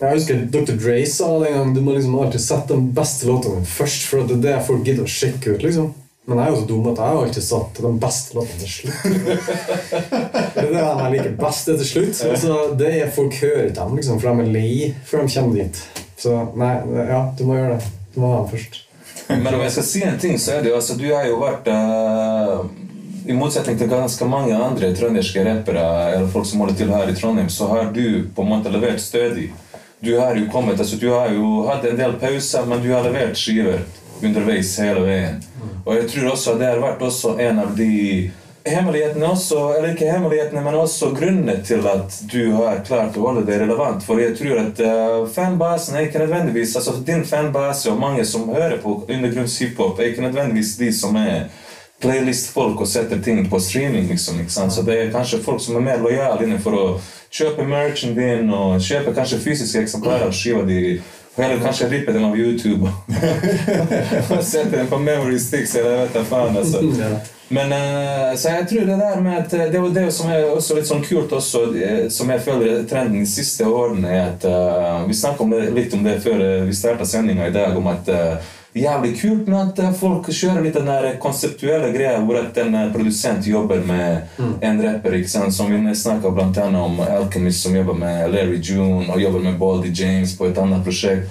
Jeg husker Dr. Dre sa en gang du må liksom alltid sette de beste låtene først, for det er det folk gidder å sjekke ut. liksom. Men jeg er jo så dum at jeg har alltid satt de beste låtene til slutt. det er det jeg liker best til slutt. Altså, det er Folk hører dem, liksom, for de er lei før de kommer dit. Så nei, ja, du må gjøre det. Du må ha dem først. Men om jeg skal si en ting, så er det jo altså Du har jo vært eh, I motsetning til ganske mange andre trønderske rappere eller folk som holder til her i Trondheim, så har du på en måte levert stødig. Du har jo kommet, altså du har jo hatt en del pauser, men du har levert skiver underveis hele veien. Og jeg tror også det har vært også en av de hemmelighetene også, eller ikke hemmelighetene, men også grunnene til at du har klart å holde det relevant. For jeg tror at uh, fanbasen er ikke nødvendigvis altså Din fanbase og mange som hører på undergrunnshiphop, er ikke nødvendigvis de som er playlist-folk og setter ting på streaming. liksom, ikke sant? Så det er kanskje folk som er mer lojale innenfor å kjøpe merchen din og kjøpe kanskje fysiske eksemplarer av skiva di. Og Eller kanskje rippe den av YouTube og sette den på memory sticks. eller jeg vet da faen, altså. Men eh, så jeg tror det der med at eh, Det er det som er også litt sånn kult også, eh, som jeg føler er trenden de siste årene, er at uh, Vi snakket litt om det før vi starta sendinga i dag, om at eh, Jævlig kult med at eh, folk kjører litt den der konseptuelle greia hvor at en eh, produsent jobber med en rapper. ikke sant? Som vi snakka bl.a. om Alchemist, som jobber med Larry June, og jobber med Baldy James på et annet prosjekt.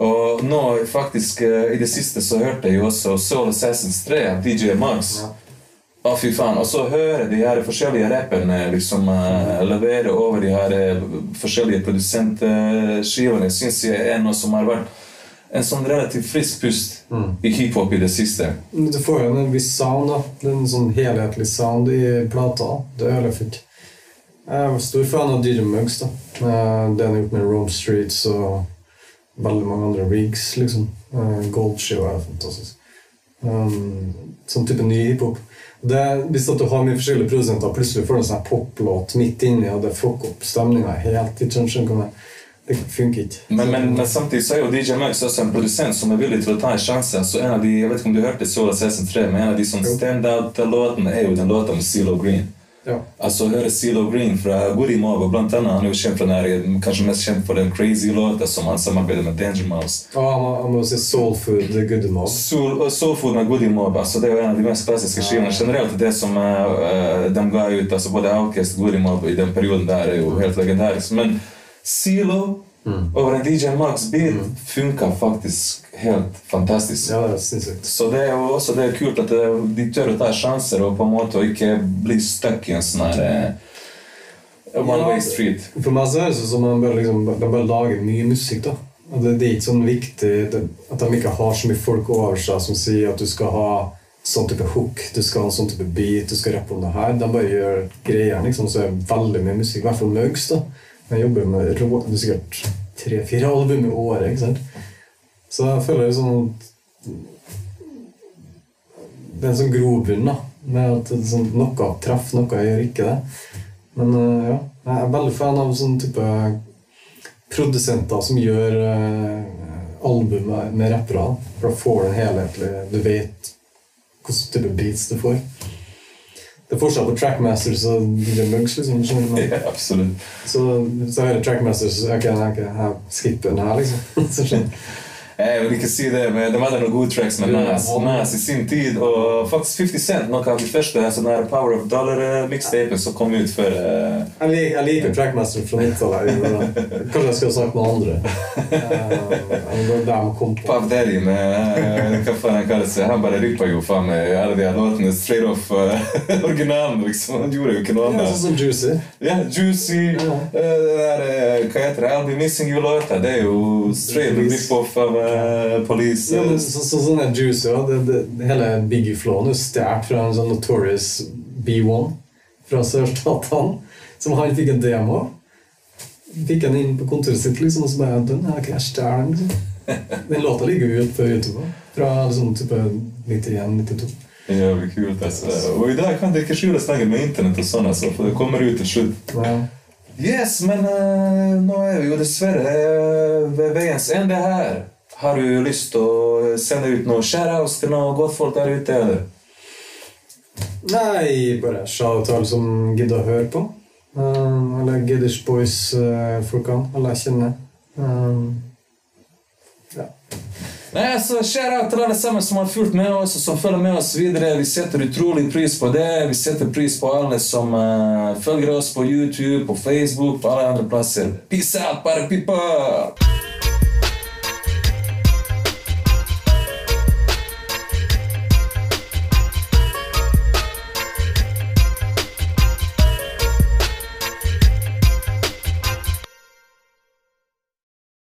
Og nå faktisk eh, i det siste så hørte jeg jo også Soul Assassins 3 av DJ Max. Å, fy faen. Og så hører de her forskjellige rapperne liksom uh, levere over de her uh, forskjellige produsentskivene. Jeg syns jeg er noe som har vært en sånn relativt frisk pust i hiphop i det siste. Du får jo en viss sound, da. Det er En sånn helhetlig sound i plata. Det er veldig fint. Jeg er stor fan av DJ Muggs. da. Eh, Det han har gjort med Rome Streets og veldig mange andre rigs. liksom. Eh, Goldskiva er fantastisk. Um, sånn type ny hiphop. Det Hvis at du har mye forskjellige produsenter, plutselig får du en sånn poplåt midt inni, og det fucker opp stemninga helt. i jeg- Det funker ikke. Men, men, men samtidig så er jo DJ Max også en produsent som er villig til å ta en sjanse. Så en av de, Jeg vet ikke om du hørte Sola Season 3, men en av de sånn standout-låtene er jo den låta med Zelo Green. Ja. Altså å høre Zelo Green fra Goody og blant annet han er jo kjent fra den kanskje mest kjent for den crazy-låta som han samarbeider med Danger Mouse. Ja, han han si Soul Food, The Soul, Soul Food med Goody Mob altså det er jo en av de mest klassiske skivene. Generelt det som uh, de ga ut, altså både Outcast og Goody Mob i den perioden der, er jo helt legendarisk. Men CeeLo over en DJ Max beat funka faktisk helt fantastisk. Ja, det. Så det er jo også det er kult at eh, de tør å ta sjanser og på en måte ikke bli stuck i en sånn her uh, one way street. For meg så er det sånn som man bare, liksom, de bør lager mye musikk. da. Det, det er ikke sånn viktig det, at de ikke har så mye folk over seg som sier at du skal ha sånn type hook, du skal ha en sånn type beat, du skal rappe om det her. De bare gjør greier, liksom, så er det veldig mye musikk. I hvert fall Mugs. da. Jeg jobber med rå, det er sikkert tre-fire album i året. ikke sant? Så jeg føler jo sånn Det er en sånn grobunn, da. Med at sånn, noe treffer, noe gjør ikke det. Men eh, ja, jeg er veldig fan av sånn type produsenter som gjør uh, album med rappere. For da får du en helhetlig Du vet hvilken type beats du får. Det er forskjell på Trackmasters og DJ Mugs. liksom? Ja, absolutt. Så så er det Trackmasters så okay, jeg, jeg skipper den her, liksom. Jeg vil ikke si det, men de hadde noen gode tracks med Nas, Nas i sin tid. Og faktisk 50 Cent, noe av de første sånne her Power of Dollar-mixtapen som kom ut før uh, Jeg, lik, jeg liker Trackmaster fra 90-tallet. Kanskje jeg skulle snakke sagt noe andre. Uh. Puff Daddy med eh, Hva faen han kaller seg? Han bare rippa jo faen meg alle de låtene straight off uh, originalen, liksom. Han gjorde jo ikke noe annet. Ja, sånn som Juicy. Ja, Juicy eh, eh, Hva heter det? I'll Be Missing You-låta. Det er jo straight rip-off av eh, Police. Ja, men så, så, sånn er Juice ja. det, det, Hele Biggie-flowen er stjålet fra en sånn Notorious B1 fra sørstatene, som han fikk en demo. fikk han inn på kontoret sitt, liksom, og så bare Den her kan jeg stjele. Liksom. Den låta ligger ute på YouTube fra liksom, type 91-92. Det er jævlig kult. Altså. Og i dag kan det ikke skjules lenger med internett og sånn, altså, for det kommer ut til slutt. Ja. Yes, men uh, nå er vi jo dessverre eh, ved veiens ende her. Har du lyst til å sende ut noen shoutouts til noen godtfolk der ute, eller? Nei, bare shout til alle som gidder å høre på. Um, alle Gidders Boys-folkene. alle jeg kjenner. Um, ja. Nei, altså, Shout-out til alle sammen som har fulgt med oss og som følger med oss videre. Vi setter utrolig pris på det. Vi setter pris på alle som uh, følger oss på YouTube, på Facebook, på alle andre plasser. Peace out, bare people!